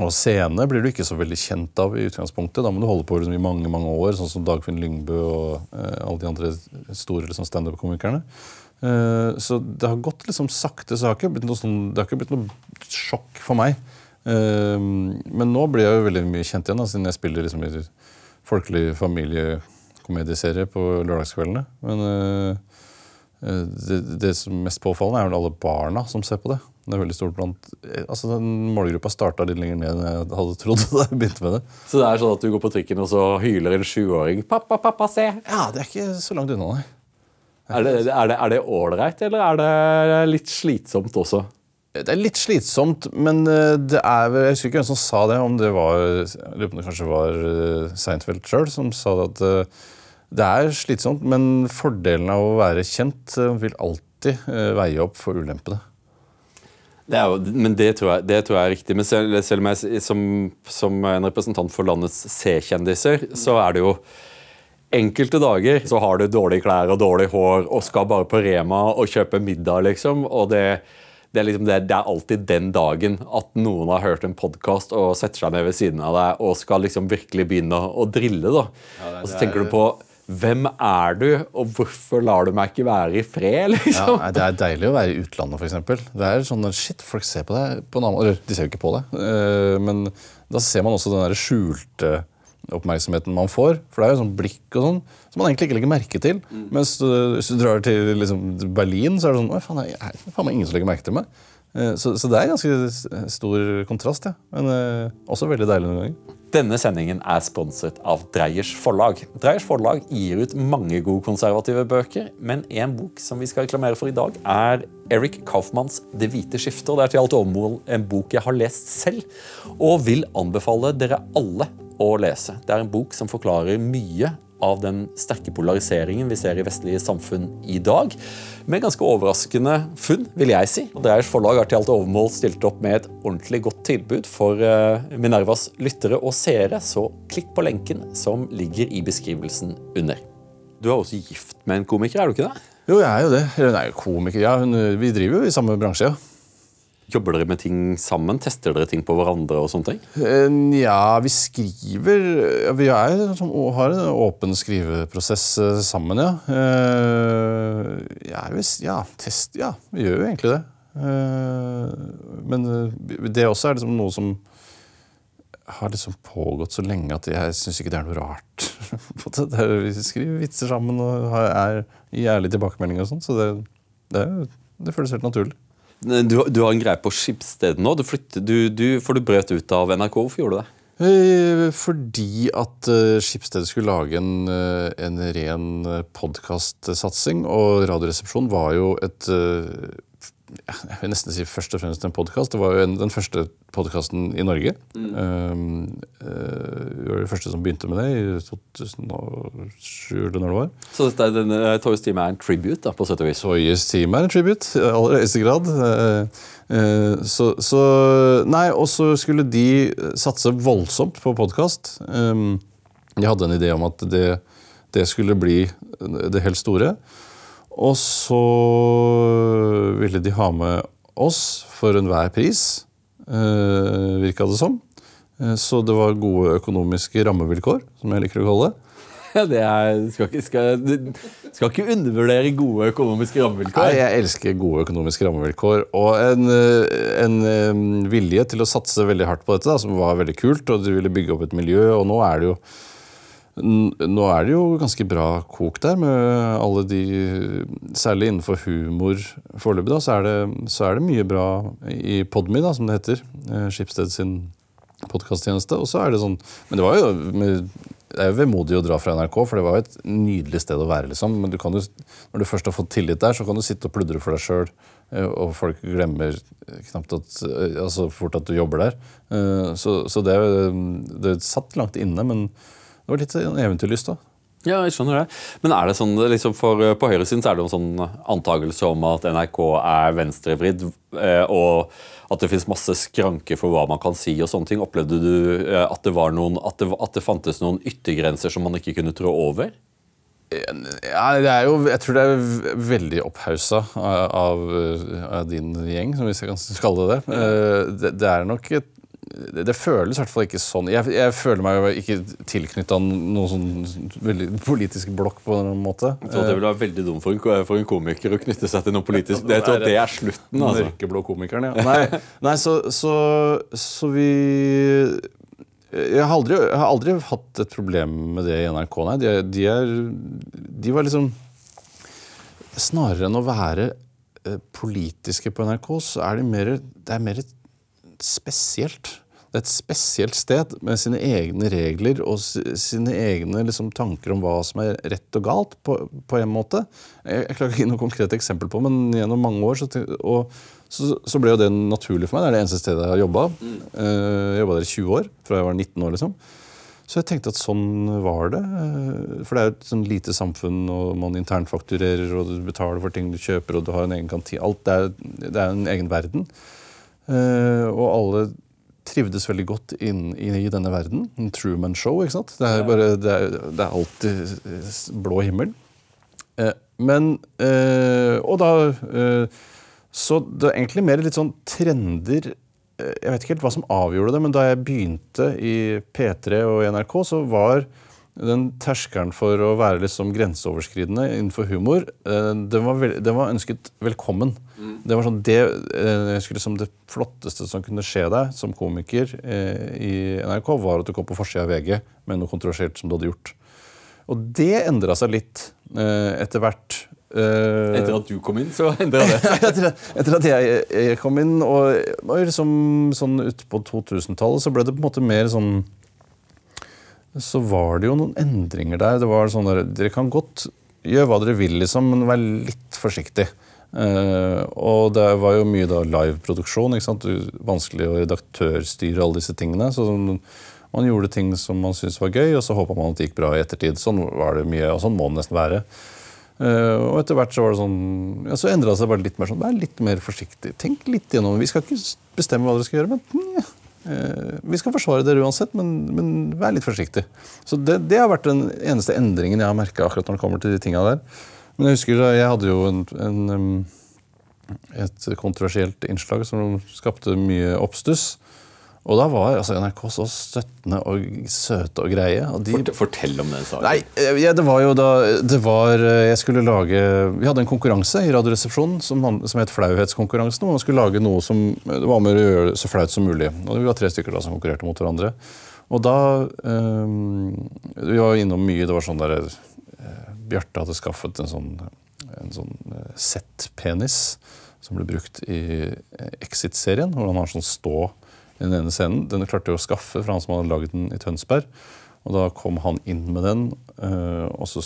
Og scene blir du ikke så veldig kjent av i utgangspunktet. Da må du holde på liksom i mange mange år, sånn som Dagfinn Lyngbø og eh, alle de andre store liksom, standup-komikerne. Eh, så det har gått liksom sakte. Så det har ikke blitt noe, sånn, det har ikke blitt noe sjokk for meg. Eh, men nå blir jeg jo veldig mye kjent igjen, da, siden jeg spiller liksom i folkelig familiekomedieserie på lørdagskveldene. Men eh, eh, det, det som mest påfallende, er vel alle barna som ser på det. Det er veldig stort blant, eh, altså den Målgruppa starta litt lenger ned enn jeg hadde trodd. *laughs* da jeg begynte med det. Så det er sånn at du går på trikken, og så hyler en sjuåring 'Pappa, pappa, se!' Ja, Det er ikke så langt unna, nei. Er det ålreit, eller er det litt slitsomt også? Det er litt slitsomt, men eh, det er vel Jeg husker ikke hvem som sa det, om det var lurer på om det kanskje var eh, Seinfeld sjøl som sa det at eh, det er slitsomt, men fordelen av å være kjent vil alltid veie opp for ulempene. Det er jo, men det tror, jeg, det tror jeg er riktig. Men selv, selv om jeg som, som en representant for landets C-kjendiser, så er det jo Enkelte dager så har du dårlige klær og dårlig hår og skal bare på Rema og kjøpe middag, liksom. Og det, det, er liksom det, det er alltid den dagen at noen har hørt en podkast og setter seg ned ved siden av deg og skal liksom virkelig begynne å, å drille. da. og så tenker du på hvem er du, og hvorfor lar du meg ikke være i fred? *laughs* Liksom? Ja, det er deilig å være i utlandet, f.eks. Det er sånn shit, folk ser på deg på en annen Eller de ser jo ikke på deg, eh, men da ser man også den der skjulte oppmerksomheten man får. For det er jo sånn blikk og sånn som man egentlig ikke legger merke til. Mens du, hvis du drar til liksom, Berlin, så er det sånn Oi, faen, det er faen meg ingen som legger merke til meg. Eh, Så, så det er ganske stor kontrast, ja. men eh, også veldig deilig noen ganger. Denne sendingen er sponset av Dreyers forlag. Dreyers forlag gir ut mange gode konservative bøker, men en bok som vi skal reklamere for i dag, er Eric Kaufmanns 'Det hvite skiftet'. Det er til alt overmål en bok jeg har lest selv, og vil anbefale dere alle å lese. Det er en bok som forklarer mye av den sterke polariseringen vi ser i vestlige samfunn i dag. Med ganske overraskende funn, vil jeg si. Og Dreyers forlag har til alt overmål stilt opp med et ordentlig godt tilbud for eh, Minervas lyttere og seere, så klikk på lenken som ligger i beskrivelsen under. Du er også gift med en komiker, er du ikke det? Jo, jeg er jo det. Eller, er jo komiker. Ja, hun, vi driver jo i samme bransje, ja. Jobber dere med ting sammen? Tester dere ting på hverandre? og sånne ting? Eh, Ja, vi skriver Vi er, har en åpen skriveprosess eh, sammen, ja. Eh, ja, hvis, ja, test, ja, vi gjør jo egentlig det. Men det også er liksom noe som har liksom pågått så lenge at jeg syns ikke det er noe rart. *laughs* Vi skriver vitser sammen og er i ærlig tilbakemelding og sånn, så det, det, det føles helt naturlig. Du, du har en greie på Skipsstedet nå, du flytter, du, du, for du brøt ut av NRK. Hvorfor gjorde du det? Eh, Fordi at uh, Skipsstedet skulle lage en, eh, en ren podkastsatsing. Og Radioresepsjonen var jo et eh, Jeg vil nesten si først og fremst en podkast. Det var jo en, den første podkasten i Norge. Um, Uh, vi var de første som begynte med det i 2007, eller når det var. Så dette er denne Toys Team er en tribute, da, på sett og vis. Toyes Team er en tribute, i aller høyeste grad. Uh, uh, Så, så Nei, og så skulle de satse voldsomt på podkast. De hadde en idé om at det, det skulle bli det helt store. Og så ville de ha med oss for enhver pris, eh, virka det som. Eh, Så det var gode økonomiske rammevilkår, som jeg liker å kalle det. *laughs* Ja, det er, skal, ikke, skal, du skal ikke undervurdere gode økonomiske rammevilkår. Nei, jeg elsker gode økonomiske rammevilkår. Og en, eh, en eh, vilje til å satse veldig hardt på dette, da, som var veldig kult. Og de ville bygge opp et miljø. Og nå er det jo nå er det jo ganske bra kok der, med alle de Særlig innenfor humor foreløpig, da, så er, det, så er det mye bra i Podmy, da, som det heter. eh, Skipsted sin podkasttjeneste. Og så er det sånn Men det var jo det er jo vemodig å dra fra NRK, for det var jo et nydelig sted å være. liksom. Men du kan jo, når du først har fått tillit der, så kan du sitte og pludre for deg sjøl. Og folk glemmer knapt at, eh, altså fort at du jobber der. Eh, Så, så det, det satt langt inne, men det var litt en eventyrlyst. da. Ja, jeg skjønner det. Men er det sånn, liksom for eh, På høyresiden så er det en sånn antakelse om at NRK er venstrevridd, eh, og at det finnes masse skranker for hva man kan si og sånne ting. Opplevde du eh, at det, var noen, at det, at det fantes noen yttergrenser som man ikke kunne trå over? Ja, det er jo, jeg tror det er veldig opphausa av, av, din gjeng, hvis jeg kan kalle det det. Eh, Det, det er nok et det, det føles i hvert fall ikke sånn. Jeg, jeg føler meg jo ikke tilknytta noen sånn veldig politisk blokk på noen måte. Jeg tror det ville være veldig dumt for en, for en komiker å knytte seg til noe politisk. Det, jeg tror det er slutten. altså. Mørkeblå komikeren, ja. Nei, nei så, så, så vi jeg har, aldri, jeg har aldri hatt et problem med det i NRK, nei. De, de, er, de var liksom Snarere enn å være eh, politiske på NRK, så er de mer Det er mer spesielt. Det er et spesielt sted med sine egne regler og sine egne liksom, tanker om hva som er rett og galt, på, på en måte. Jeg, klarer ikke å gi noe konkret eksempel på, men gjennom mange år så, og, så, så, ble jo det naturlig for meg. Det er det eneste stedet jeg har jobba. Mm. Jeg jobba der i 20 år, fra jeg var 19 år. liksom. Så jeg tenkte at sånn var det. Eh, for det er jo et sånn lite samfunn, og man internfakturerer, og du betaler for ting du kjøper, og du har en egen kanti. Alt det er, det er en egen verden. Uh, og alle trivdes veldig godt inn i denne verden. En Truman Show. ikke sant? Det er, bare, det er, det er alltid blå himmel. Uh, men Og da Så det er egentlig mer litt sånn trender jeg vet ikke helt hva som avgjorde det, men da jeg begynte i P3 og i NRK, så var den terskelen for å være liksom grenseoverskridende innenfor humor, eh, den var, den var ønsket velkommen. Mm. Det var sånn det, eh, liksom det flotteste som kunne skje deg som komiker eh, i NRK, var at du kom på forsida av VG med noe kontroversielt som du hadde gjort. Og det endra seg litt etter hvert. Eh, etter at du kom inn, så endra det *laughs* seg? etter, etter, at jeg, jeg, kom inn, og liksom, sånn utpå 2000-tallet, så ble det på en måte mer sånn Så var det jo noen endringer der. Det var sånn der, Dere kan godt gjøre hva dere vil, liksom, men vær litt forsiktig. Uh, og det var jo mye liveproduksjon. Vanskelig å redaktørstyre alle disse tingene. så man gjorde ting som man syntes var gøy, og så håpa man at det gikk bra i ettertid. Sånn var det mye, og sånn må det nesten være. Uh, og etter hvert så var det sånn, ja, så endra det seg bare litt mer sånn. Vær litt mer forsiktig. Tenk litt gjennom. Vi skal ikke bestemme hva dere skal gjøre, men uh, vi skal forsvare dere uansett, men, men vær litt forsiktig. Så det, det, har vært den eneste endringen jeg har merka akkurat når det kommer til de tinga der. Men jeg husker jeg hadde jo en, en, et kontroversielt innslag som skapte mye oppstuss. Og da var altså, NRK så støttende og søte og greie. Og de... Fortell om den saken. Nei, eh, ja, det var jo da det var, eh, Jeg skulle lage Vi hadde en konkurranse i Radioresepsjonen som, som het Flauhetskonkurransen. Hvor man skulle lage noe som det var med å gjøre det så flaut som mulig. Og Vi var tre stykker da som konkurrerte mot hverandre. Og da um, Vi var innom mye. Det var sånn der Bjarte hadde skaffet en sånn, en sånn Z-penis som ble brukt i Exit-serien. Hvor han har sånn stå i den ene scenen. Den klarte jeg å skaffe fra han som hadde laget den i Tønsberg. Og da kom han inn med den, eh, og, så,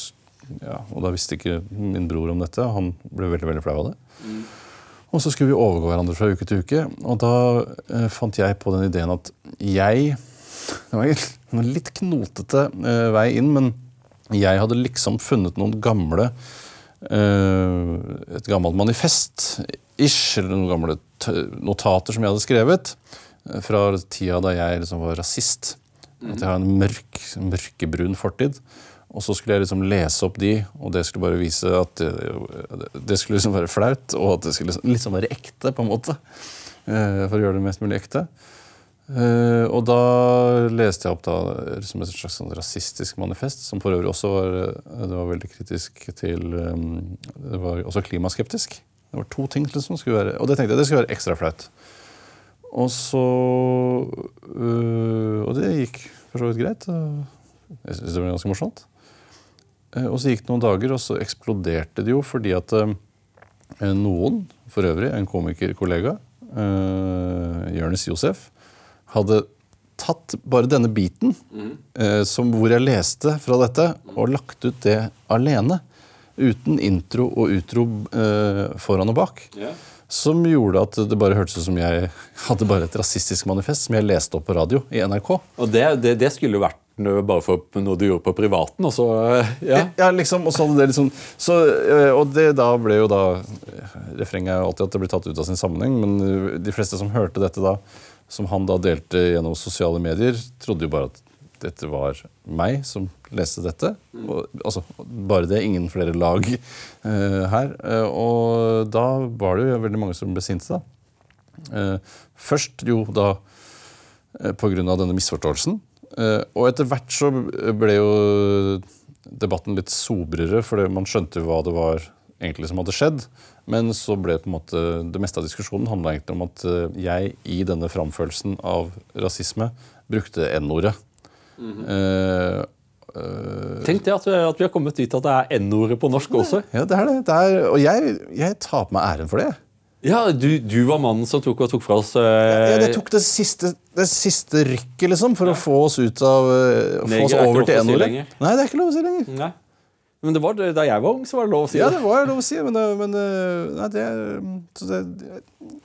ja, og da visste ikke min bror om dette. Han ble veldig veldig flau av det. Mm. Og så skulle vi overgå hverandre fra uke til uke. Og da eh, fant jeg på den ideen at jeg *laughs* Det var en litt knotete eh, vei inn, men jeg hadde liksom funnet noen gamle eh, Et gammelt manifest, ish, eller noen gamle notater som jeg hadde skrevet fra tida da jeg liksom var rasist. At jeg har en mørk, mørkebrun fortid. Og så skulle jeg liksom lese opp de, og det skulle bare vise at det, det skulle liksom være flaut, og at det skulle liksom være ekte, på en måte. Eh, for å gjøre det mest mulig ekte. Uh, og da leste jeg opp da, som et slags sånn rasistisk manifest, som for øvrig også var, det var veldig kritisk til um, Det var også klimaskeptisk. Det var to ting liksom, skulle være, og det tenkte jeg det skulle være ekstra flaut. Og så uh, Og det gikk for så vidt greit. Jeg syns det var ganske morsomt. Uh, og så gikk det noen dager, og så eksploderte det jo fordi at noen, for øvrig en komikerkollega, uh, Jonis Josef, hadde tatt bare denne biten mm. som, hvor jeg leste fra dette, og lagt ut det alene. Uten intro og utro uh, foran og bak. Yeah som gjorde at det bare hørtes ut som jeg *laughs* hadde bare et rasistisk manifest som jeg leste opp på radio i NRK. Og det, det, det skulle vært bare for noe du gjorde på privaten? Og så, ja. ja, liksom, og så hadde det liksom så, eh, Og det da ble jo da Refrenget er jo alltid at det blir tatt ut av sin sammenheng, men de fleste som hørte dette da, som han da delte gjennom sosiale medier, trodde jo bare at dette var meg som leste dette. Og, altså, bare det. Ingen flere lag uh, her. Uh, og da var det jo veldig mange som ble sinte. da. Uh, først jo da uh, pga. denne misforståelsen. og etter hvert så ble jo debatten litt sobrere, for man skjønte jo hva det var egentlig som hadde skjedd. Men så ble det på en måte, det meste av diskusjonen handla egentlig om at eh, jeg i denne framførelsen av rasisme brukte N-ordet. Eh, eh, Tenk det at, at vi har kommet dit at det er N-ordet på norsk også. ja, det er det. det er, og jeg, jeg tar på meg æren for det. Ja, du, du var mannen som tok tok fra oss Ja, eh, det tok det siste, det siste rykket liksom, for å få oss ut av uh, Få oss er over til N-ordet. Si Nei, det er ikke lov å si lenger. Nei. Men det var, da jeg var ung, så var det lov å si det. Ja, det. var lov å si, men, det- men eh, nei, det, så det,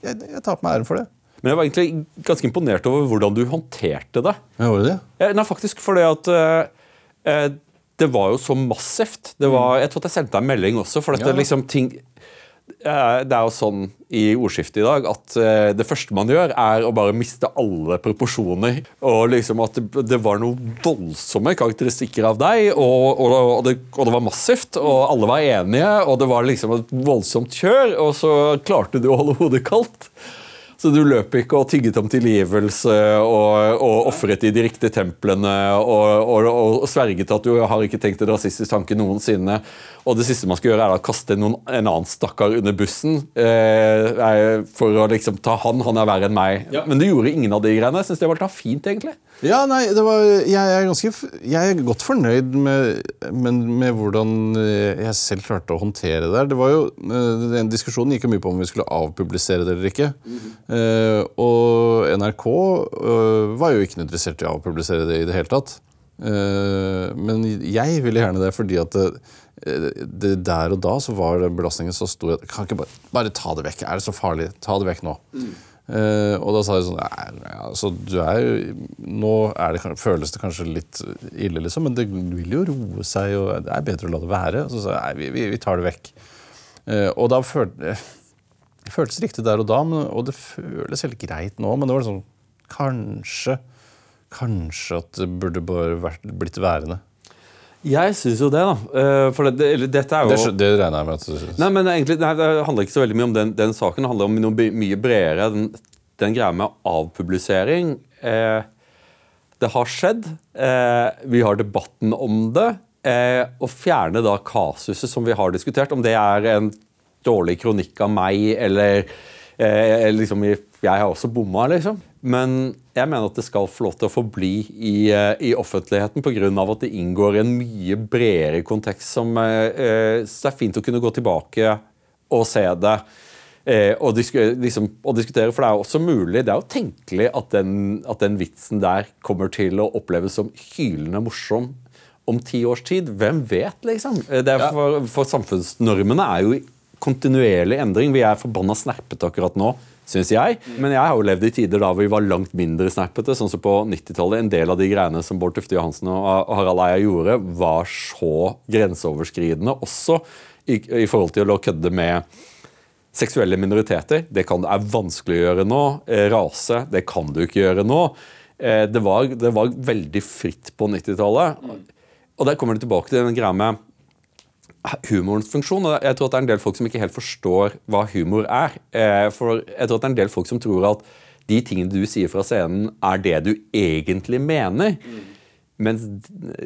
jeg, jeg tar på meg æren for det. Men jeg var egentlig ganske imponert over hvordan du håndterte det. Jeg gjorde det. Eh, Nei, faktisk fordi at eh, eh, det var jo så massivt. Det var, jeg tror jeg sendte deg en melding også. for dette Ja. liksom ting eh, Det er jo sånn i ordskiftet i dag at eh, det første man gjør, er å bare miste alle proporsjoner. Og liksom at det, var noen voldsomme karakteristikker av deg, og, og, det, og det var massivt, og alle var enige, og det var liksom et voldsomt kjør, og så klarte du å holde hodet kaldt. Så du løp ikke og tygget om tilgivelse og, og ofret i de riktige templene og, og, og sverget at du har ikke tenkt en rasistisk tanke noensinne. Og det siste man skal gjøre, er å kaste noen, en annen stakkar under bussen eh, for å liksom ta han. Han er verre enn meg. Men du gjorde ingen av de greiene. Jeg syns det var litt fint, egentlig. Ja, nei, det var, jeg, er ganske, jeg er godt fornøyd med, med, med hvordan eh, jeg selv klarte å håndtere det der. Det var jo, eh, den Diskusjonen gikk jo mye på om vi skulle avpublisere det eller ikke. Eh, og NRK eh, var jo ikke interessert i å avpublisere det i det hele tatt. Eh, men jeg ville gjerne det fordi at det, der og da så var belastningen så stor at kan ikke bare, bare ta det vekk. Er det så farlig? Ta det vekk nå. Eh, og da sa jeg sånn altså, du er jo Nå er det, føles det kanskje litt ille, liksom, men det vil jo roe seg, og det er bedre å la det være. Og så sa jeg nei, vi, vi, vi tar det vekk. Uh, og da følte *laughs* det føltes riktig der og da, men, og det føles helt greit nå, men det var sånn Kanskje Kanskje at det burde bare vært, blitt værende. Jeg syns jo det, da. Eh, For det, det, eller dette er jo Det, det regner jeg med at du syns. Nei, men egentlig, nei, Det handler ikke så veldig mye om den, den saken. Det handler om noe mye bredere. Den, den greia med avpublisering eh, Det har skjedd. Eh, vi har debatten om det. Eh, å fjerne da kasuset som vi har diskutert, om det er en dårlig kronikk av meg eller eh, liksom, Jeg har også bomma, liksom. Men jeg mener at det skal få lov til å forbli i, eh, i offentligheten pga. at det inngår i en mye bredere kontekst som eh, eh, så det er fint å kunne gå tilbake og se det. Eh, og, disku, liksom, og diskutere, For det er også mulig, det er jo tenkelig at den, at den vitsen der kommer til å oppleves som hylende morsom om ti års tid. Hvem vet, liksom? Eh, for, for samfunnsnormene er jo kontinuerlig endring. Vi er forbanna snerpete akkurat nå, syns jeg. Men jeg har jo levd i tider da vi var langt mindre snerpete. Sånn som på 90-tallet. En del av de greiene som Bård Tufte Johansen og Harald Eia gjorde, var så grenseoverskridende også i, i forhold til å kødde med seksuelle minoriteter. Det kan, er vanskelig å gjøre nå. Eh, Rase, det kan du ikke gjøre nå. Eh, Det var, det var veldig fritt på 90-tallet. Og der kommer du tilbake til den greia med humorens funksjon. og Jeg tror at det er en del folk som ikke helt forstår hva humor er. Eh, For jeg tror at det er en del folk som tror at de tingene du sier fra scenen, er det du egentlig mener. Mens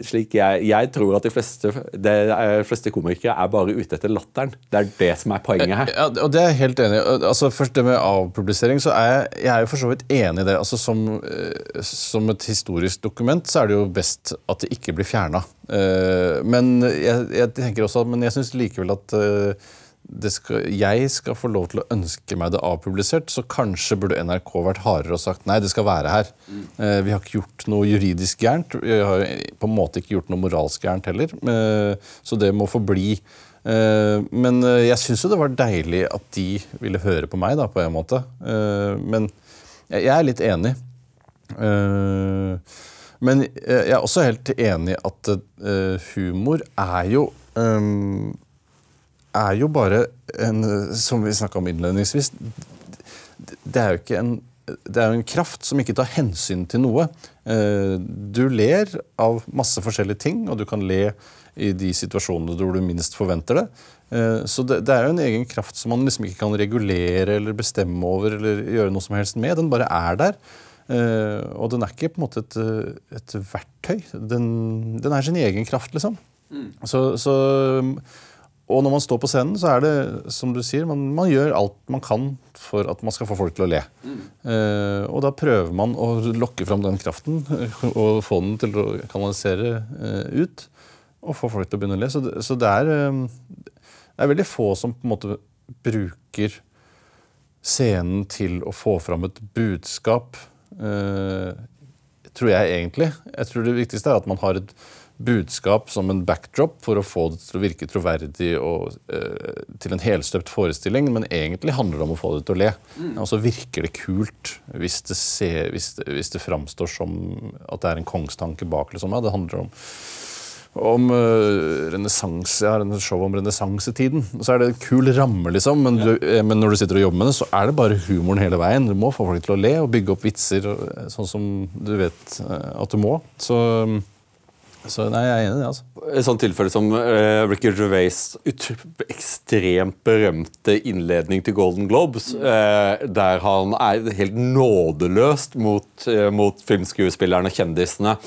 slik jeg, jeg tror at de fleste, de eh, fleste komikere er bare ute etter latteren. Det er det som er poenget her. Ja, og det er jeg helt enig i. Altså, først det med avpublisering, så er jeg, jeg er jo for så vidt enig i det. Altså, som, eh, som et historisk dokument så er det jo best at det ikke blir fjerna. men jeg, jeg tenker også, men jeg syns likevel at eh, skal, jeg skal få lov til å ønske meg det avpublisert, så kanskje burde NRK vært hardere og sagt nei, det skal være her. Eh, vi har ikke gjort noe juridisk gærent. Vi har på en måte ikke gjort noe moralsk gærent heller. Eh, så det må forbli. Eh, men eh, jeg syns jo det var deilig at de ville høre på meg, da, på en måte. Men jeg, er litt enig. Men jeg er også helt enig at humor er jo eh, er jo bare en Som vi snakka om innledningsvis Det er jo ikke en det er jo en kraft som ikke tar hensyn til noe. Eh, Du ler av masse forskjellige ting, og du kan le i de situasjonene hvor du minst forventer det. Eh, Så det, er jo en egen kraft som man liksom ikke kan regulere eller bestemme over eller gjøre noe som helst med. Den bare er der. Eh, Og den er ikke på en måte et, et verktøy. Den, den er sin egen kraft, liksom. Så, så og når man står på scenen, så er det som du sier, man, man gjør alt man kan for at man skal få folk til å le. Eh, og da prøver man å lokke fram den kraften og få den til å kanalisere uh, ut. Og få folk til å begynne å le. Så, det- så det, er, eh, det er veldig få som på en måte bruker scenen til å få fram et budskap, uh, tror jeg egentlig. Jeg tror det viktigste er at man har et budskap som en backdrop for å få det til å virke troverdig og eh, til en helstøpt forestilling, men egentlig handler det om å få det til å le. Og så virker det kult hvis det, ser, hvis, det, hvis det framstår som at det er en kongstanke bak. Liksom. Ja, det handler om om uh, renessanse, jeg har en show om renessansetiden. Så er det en kul ramme, liksom, men, du, eh, men når du sitter og jobber med det, så er det bare humoren hele veien. Du må få folk til å le og bygge opp vitser, eh, sånn som du vet at du må. Så, så nei, jeg er enig i det. altså. Et sånt tilfelle som uh, Ricky Gervais' ekstremt berømte innledning til Golden Globes, uh, der han er helt nådeløst mot, uh, mot filmskuespillerne, kjendisene,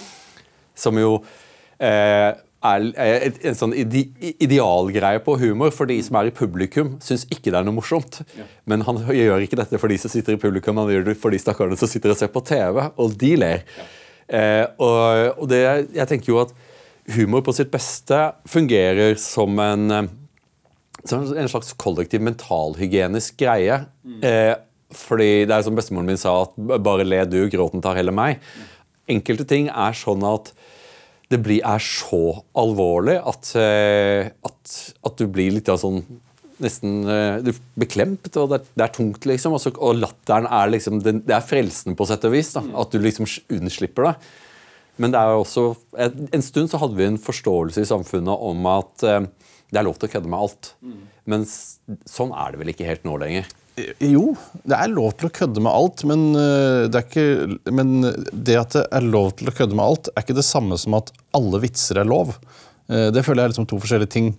som jo uh, er et, en sånn ide, idealgreie på humor for de som er i publikum, syns ikke det er noe morsomt. Men han gjør ikke dette for de som sitter i publikum, han gjør det for de stakkarene som sitter og ser på TV, og de ler. Eh, og, og det, jeg tenker jo at humor på sitt beste fungerer som en eh, som en slags kollektiv mentalhygienisk greie. Eh, fordi det er som bestemoren min sa, at bare le du, gråten tar heller meg. Enkelte ting er sånn at det blir, er så alvorlig at, eh, at, at du blir litt av sånn Nesten eh, du beklemt, og det er, det er tungt, liksom. Og, så, og latteren er liksom den, Det er frelsende på sett og vis. Da, at du liksom unnslipper det. Men det er jo også en stund så hadde vi en forståelse i samfunnet om at eh, det er lov til å kødde med alt. Men sånn er det vel ikke helt nå lenger. Jo, det er lov til å kødde med alt, men, øh, det er ikke, men det at det er lov til å kødde med alt, er ikke det samme som at alle vitser er lov. Eh, Det føler jeg er liksom to forskjellige ting.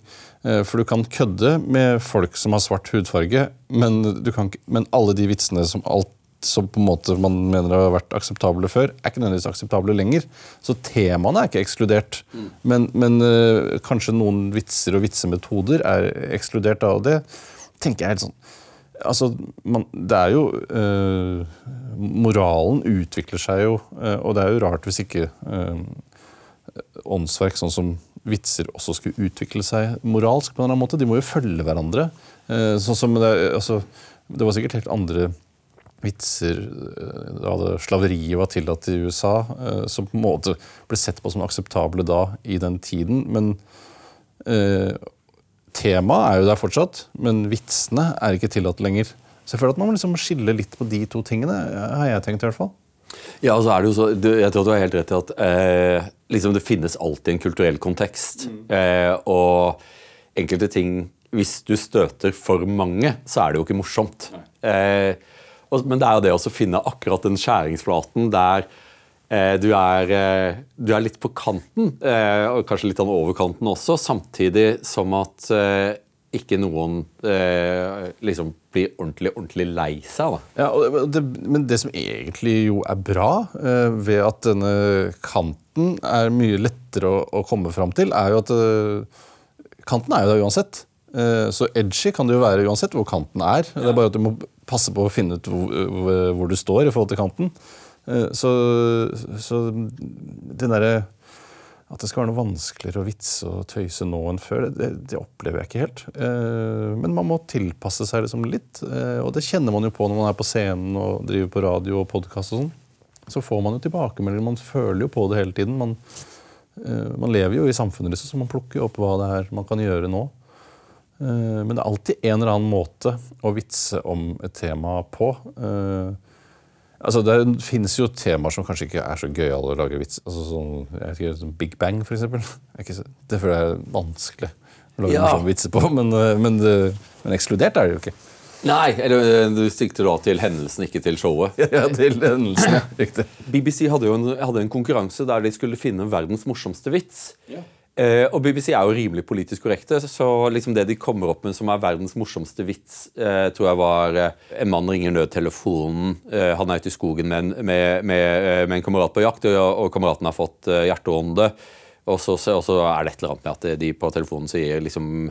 Eh, For du kan kødde med folk som har svart hudfarge, men, kan, men alle de vitsene som alt som på en måte man mener har vært akseptable før, er ikke nødvendigvis akseptable lenger. Så temaene er ikke ekskludert. Men, men øh, kanskje noen vitser og vitsemetoder er ekskludert av det. tenker jeg helt sånn Altså, man, det er jo øh, Moralen utvikler seg jo, og det er jo rart hvis ikke øh, åndsverk sånn som vitser også skulle utvikle seg moralsk på en eller annen måte. De må jo følge hverandre. Eh, sånn som det, altså, det var sikkert helt andre vitser eh, da slaveriet var tillatt i USA, eh, som på en måte ble sett på som akseptable da i den tiden. Men eh, temaet er jo der fortsatt, men vitsene er ikke tillatt lenger. Så jeg føler at man må liksom skille litt på de to tingene, har jeg tenkt i hvert fall. Ja, og så er det jo så, du, Jeg tror du har helt rett i at eh, liksom det finnes alltid en kulturell kontekst. Eh, og enkelte ting Hvis du støter for mange, så er det jo ikke morsomt. Eh, og, men det er jo det å finne akkurat den skjæringsflaten der eh, du, er, eh, du er litt på kanten, eh, og kanskje litt over kanten også, samtidig som at ikke noen eh, liksom blir ordentlig, ordentlig lei seg. da. Ja, det, Men det som egentlig jo er bra eh, ved at denne kanten er mye lettere å, å komme fram til, er jo at eh, kanten er jo der uansett. Eh, så edgy kan det jo være uansett hvor kanten er. Det er bare at du må passe på å finne ut hvor, hvor- hvor du står i forhold til kanten. Eh, så, så den derre at det skal være noe vanskeligere å vitse og tøyse nå enn før, det, det opplever jeg ikke helt. Eh, men man må tilpasse seg liksom litt, eh, og det kjenner man jo på når man er på scenen og driver på radio og podkast og sånn. Så får man jo tilbakemeldinger, man føler jo på det hele tiden. Man, eh, man lever jo i samfunnet, liksom, så man plukker jo opp hva det er man kan gjøre nå. Eh, men det er alltid en eller annen måte å vitse om et tema på. Eh, Altså, Det finnes jo temaer som kanskje ikke er så gøyale å lage vits altså, sånn, jeg vet ikke, sånn Big Bang, for eksempel. *laughs* Så- Det føler jeg er vanskelig å lage Ja. vitser på. Men, eh, men, det- men ekskludert er det jo ikke. Nei, eller eh, du sikter da til hendelsen, ikke til showet. *laughs* Ja, til hendelsen, ja. Riktig. *laughs* BBC hadde jo en, hadde en konkurranse der de skulle finne verdens morsomste vits. Eh, og BBC er jo rimelig politisk korrekte, så liksom det de kommer opp med som er verdens morsomste vits, uh, tror jeg var uh, En mann ringer nødtelefonen, han er ute i skogen med med, med, med en kamerat på jakt, og, og kameraten har fått hjerteånde. Og så, og så er det et eller annet med at de på telefonen sier liksom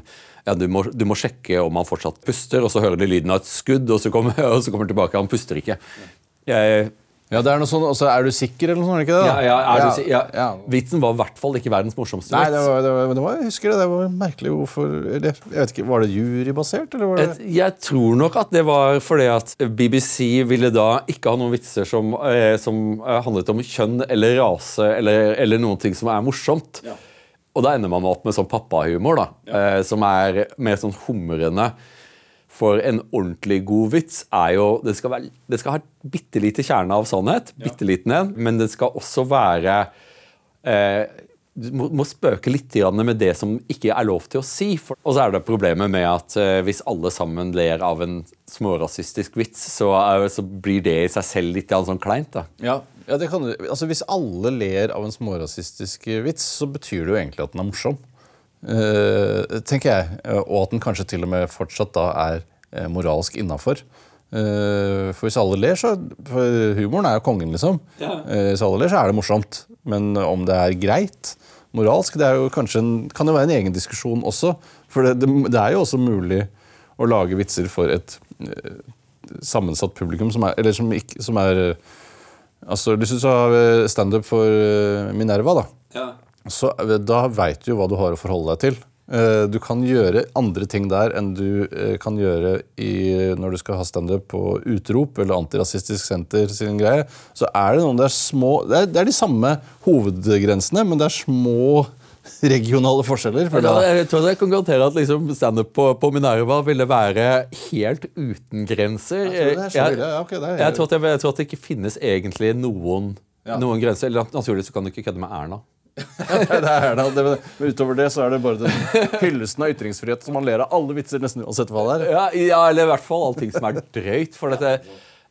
ja, du må, du må sjekke om han fortsatt puster, og så hører de lyden av et skudd, og så kommer, *laughs* og så kommer tilbake. Han puster ikke. Jeg, Ja, det er noe sånn, og så Er du sikker, eller noe sånt? det ikke det? ja, da? ja, er du, si- ja. ja. Vitsen var i hvert fall ikke verdens morsomste Nei, det var, det var, det var, jeg husker det. Det var merkelig hvorfor eller, jeg vet ikke, Var det jurybasert, eller var det Et- Jeg tror nok at det var fordi at BBC ville da ikke ha noen vitser som, eh, som eh, handlet om kjønn eller rase eller, eller noen ting som er morsomt. Og da ender man opp med sånn pappahumor, da, eh, som er mer sånn humrende. For en ordentlig god vits er jo Det skal, være, det skal ha bitte lite kjerne av sannhet, bitte liten en, men det skal også være eh, du må, må spøke litt med det som ikke er lov til å si. For, og så er det problemet med at eh, hvis alle sammen ler av en smårasistisk vits, så, er, så blir det i seg selv litt sånn kleint. da. Ja, ja det kan. Altså, Hvis alle ler av en smårasistisk vits, så betyr det jo egentlig at den er morsom. Eh, tenker jeg. Eh, Og at den kanskje til og med fortsatt da er eh, moralsk innafor. For hvis alle ler, så For humoren er jo kongen, liksom. Ja. hvis alle ler, så er det morsomt. Men om det er greit moralsk, det er jo kanskje en, kan jo være en egen diskusjon også. For det, det, er jo også mulig å lage vitser for et sammensatt publikum som er, eller som ikke, som er Altså, Hvis du tar eh, standup for Minerva, da, så eh, da veit du jo hva du har å forholde deg til. Eh, Du kan gjøre andre ting der enn du eh, kan gjøre i, når du skal ha standup på Utrop eller Antirasistisk Senter sin greie. Så er det noen der små Det er, det er de samme hovedgrensene, men det er små *laughs* regionale forskjeller. For Ja, jeg tror jeg kan garantere at liksom standup på, på Minerva ville være helt uten grenser. Jeg tror Jeg- Ja, ok, er- jeg, tror at jeg tror at det ikke finnes egentlig noen, Ja. noen grenser. Eller naturligvis kan du ikke kødde med Erna. *laughs* det er det, men utover det så er det bare den hyllesten av ytringsfrihet som man ler av alle vitser nesten uansett hva det er. Ja, ja, eller i hvert fall allting som er drøyt. For dette,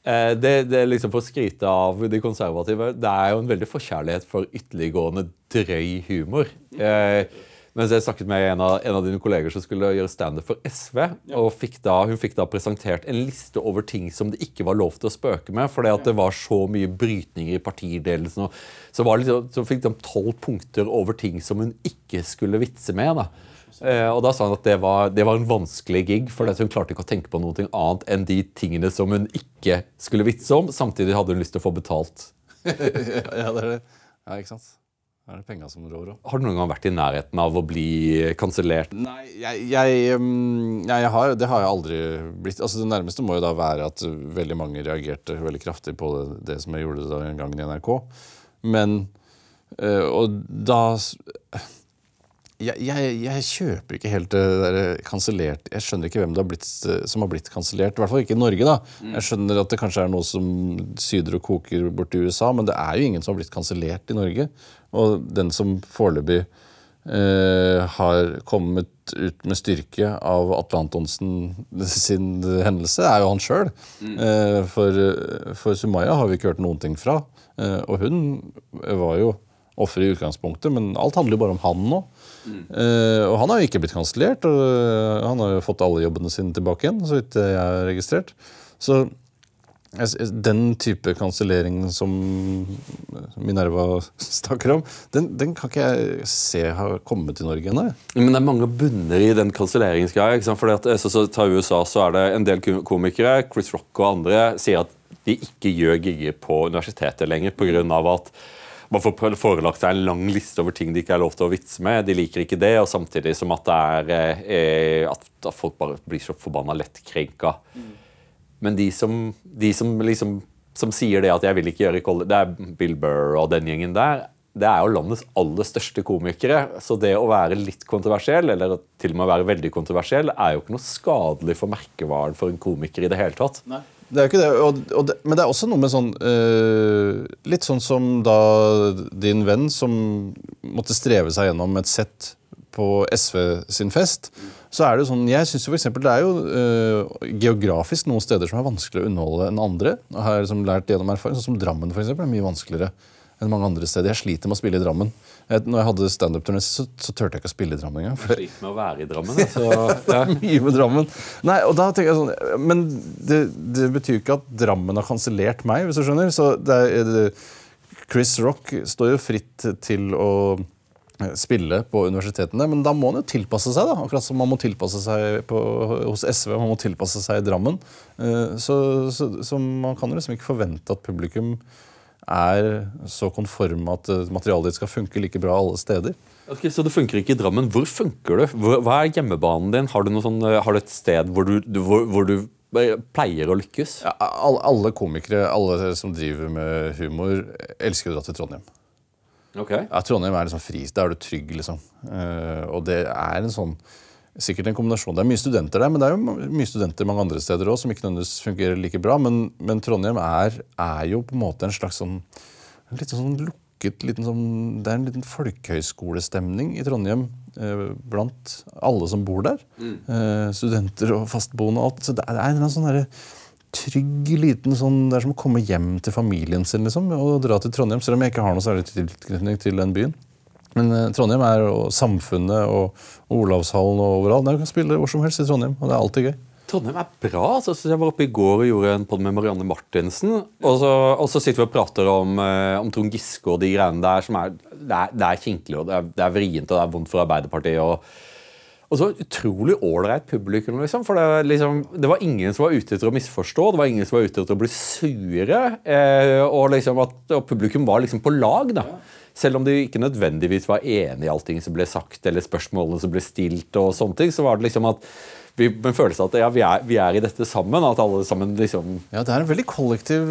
eh, det, det er liksom For å skryte av de konservative Det er jo en veldig forkjærlighet for ytterliggående drøy humor. Eh, mens jeg snakket med en av, en av dine kolleger som skulle gjøre standup for SV. og fikk da, Hun fikk da presentert en liste over ting som det ikke var lov til å spøke med. fordi at det var så mye brytninger i partiledelsen. Og, så, var det liksom, så fikk de tolv punkter over ting som hun ikke skulle vitse med. da. Eh, og da sa hun at det var, det var en vanskelig gig, for hun klarte ikke å tenke på noe annet enn de tingene som hun ikke skulle vitse om. Samtidig hadde hun lyst til å få betalt. *laughs* Ja, det er det. Ja, ikke sant? Er det penga som rår òg. Har du noen gang vært i nærheten av å bli kansellert? Nei, jeg, jeg, jeg har, det har jeg aldri blitt. Altså, det nærmeste må jo da være at veldig mange reagerte veldig kraftig på det, det som jeg gjorde den gangen i NRK. Men øh, Og da jeg, jeg, jeg kjøper ikke helt det der kansellert Jeg skjønner ikke hvem det har blitt, eh, som har blitt kansellert. I hvert fall ikke i Norge. da. Jeg skjønner at det kanskje er noe som syder og koker borti USA, men det er jo ingen som har blitt kansellert i Norge. Og den som foreløpig eh, har kommet ut med styrke av Atle Antonsen sin hendelse, er jo han sjøl. Eh, for, for Sumaya har vi ikke hørt noen ting fra. Eh, og hun var jo offer i utgangspunktet, men alt handler jo bare om han nå. Eh, og han har jo ikke blitt kansellert, og eh, han har jo fått alle jobbene sine tilbake igjen, så vidt jeg har registrert. Så den type kansellering som Minerva *laughs* snakker om, den, den kan ikke jeg se har kommet til Norge ennå. Men det er mange bunner i den kanselleringsgreia. eh, så, så tar USA så er det en del komikere, Chris Rock og andre, sier at de ikke gjør gigger på universitetet lenger pga. at man får forelagt seg en lang liste over ting de ikke er lov til å vitse med. De liker ikke det, og samtidig som at det er eh, at, folk bare blir så forbanna lettkrenka. Men de som, de som liksom som sier det at 'jeg vil ikke gjøre college', Det er Bill Burr og den gjengen der. Det er jo landets aller største komikere. Så det å være litt kontroversiell, eller til og med å være veldig kontroversiell, er jo ikke noe skadelig for merkevaren for en komiker i det hele tatt. Det er jo ikke det, og, og det, Men det er også noe med sånn eh, Litt sånn som da din venn som måtte streve seg gjennom et sett på SV sin fest. Så er det jo sånn, jeg synes jo for eksempel, Det er jo eh, geografisk noen steder som er vanskeligere å underholde enn andre. Og har liksom lært gjennom erfaring, sånn som Drammen for eksempel, er mye vanskeligere enn mange andre steder. Jeg sliter med å spille i Drammen. Jeg, når jeg hadde standup-turné, så, så turte jeg ikke å spille i Drammen engang. for Jeg med å være i Drammen. altså. *laughs* ja. mye med Drammen. Nei, og da tenker jeg sånn Men det, det betyr ikke at Drammen har kansellert meg, hvis du skjønner. Så det er, det, Chris Rock står jo fritt til å eh, spille på universitetene, men da må han jo tilpasse seg. da, Akkurat som man må tilpasse seg på, hos SV, man må tilpasse seg i Drammen. Eh, Så, så, så man kan jo liksom ikke forvente at publikum er så konforme at eh, materialet ditt skal funke like bra alle steder. Ok, Så det funker ikke i Drammen. Hvor funker det? Hva er hjemmebanen din? Har du, sånn, eh, har du et sted hvor du, du- hvor, hvor du eh, pleier å lykkes? Ja, alle, komikere, alle som driver med humor, elsker å dra til Trondheim. Ok. Ja, Trondheim er liksom fri. Da er du trygg, liksom. Og det er en sånn Sikkert en kombinasjon. Det er mye studenter der, men det er jo mye studenter mange andre steder òg som ikke nødvendigvis fungerer like bra. Men, men Trondheim er, er jo på en måte en slags sånn litt sånn lukket liten sånn, Det er en liten folkehøyskolestemning i Trondheim eh, blant alle som bor der. Eh, studenter og fastboende og alt. Så det er, det er en sånn derre trygg liten sånn Det er som å komme hjem til familien sin liksom, og dra til Trondheim, selv om jeg ikke har noe særlig tilknytning til den byen. Men eh, Trondheim er og Samfunnet og, Olavshallen og overalt. Du kan spille hvor som helst i Trondheim, og det er alltid gøy. Trondheim er bra. altså. Så jeg var oppe i går og gjorde en podd med Marianne Martinsen. Og så, og så sitter vi og prater om, eh, om Trond Giske og de greiene der som er Det er, er kinkelig og det er, det er vrient og det er vondt for Arbeiderpartiet. og og så utrolig ålreit publikum. liksom, for det, liksom, det var ingen som var ute etter å misforstå, det var ingen som var ute etter å bli sure. Eh, og, liksom at, og publikum var liksom på lag. da. Selv om de ikke nødvendigvis var enig i allting som ble sagt, eller spørsmålene som ble stilt, og sånne ting, så var det liksom at vi, med følelsen av at ja, vi, er, vi er i dette sammen. At alle sammen liksom Ja, Det er en veldig kollektiv,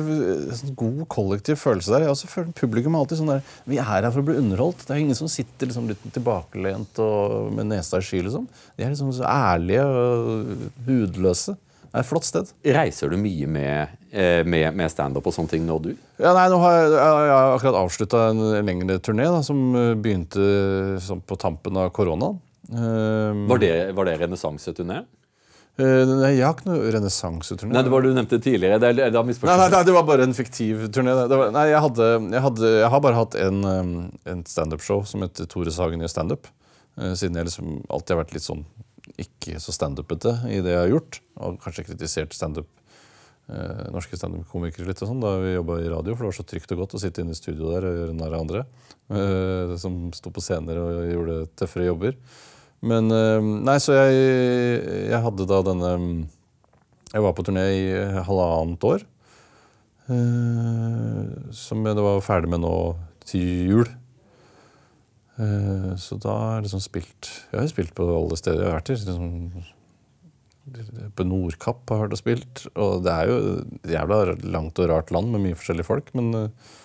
god kollektiv følelse der. Jeg føler Publikum er alltid sånn der Vi er her for å bli underholdt. Det er ingen som sitter liksom litt tilbakelent og med nesa i sky. liksom. De er liksom så ærlige og hudløse. Det er et flott sted. Reiser du mye med, eh, med, med standup og sånne ting nå, du? Ja, nei, nå har jeg, jeg har akkurat avslutta en lengre turné da, som eh, begynte sånn på tampen av koronaen. Um, Var det, var det renessanseturné? Uh, nei, jeg har ikke noe renessanseturné. Nei, det var det du nevnte tidligere. Det det Nei, nei, nei, det var bare en fiktiv turné. Var, nei, jeg, hadde, jeg, hadde, jeg har bare hatt en, en standup-show som heter Tore Sagen gjør standup. Uh, siden jeg liksom alltid har vært litt sånn ikke så standupete i det jeg har gjort. Og kanskje kritisert standup eh, norske standup-komikere litt og sånn da vi jobba i radio, for det var så trygt og godt å sitte inne i studio der og gjøre narr av andre. eh, som sto på scener og gjorde tøffere jobber. Men eh, Nei, så jeg, jeg hadde da denne jeg var på turné i halvannet år. eh, som jeg var ferdig med nå til jul. Eh, så da har jeg liksom spilt Jeg har spilt på alle steder jeg har vært. Liksom, på Nordkapp har jeg hørt og spilt. Og det er jo et jævla langt og rart land med mye forskjellige folk, men, eh,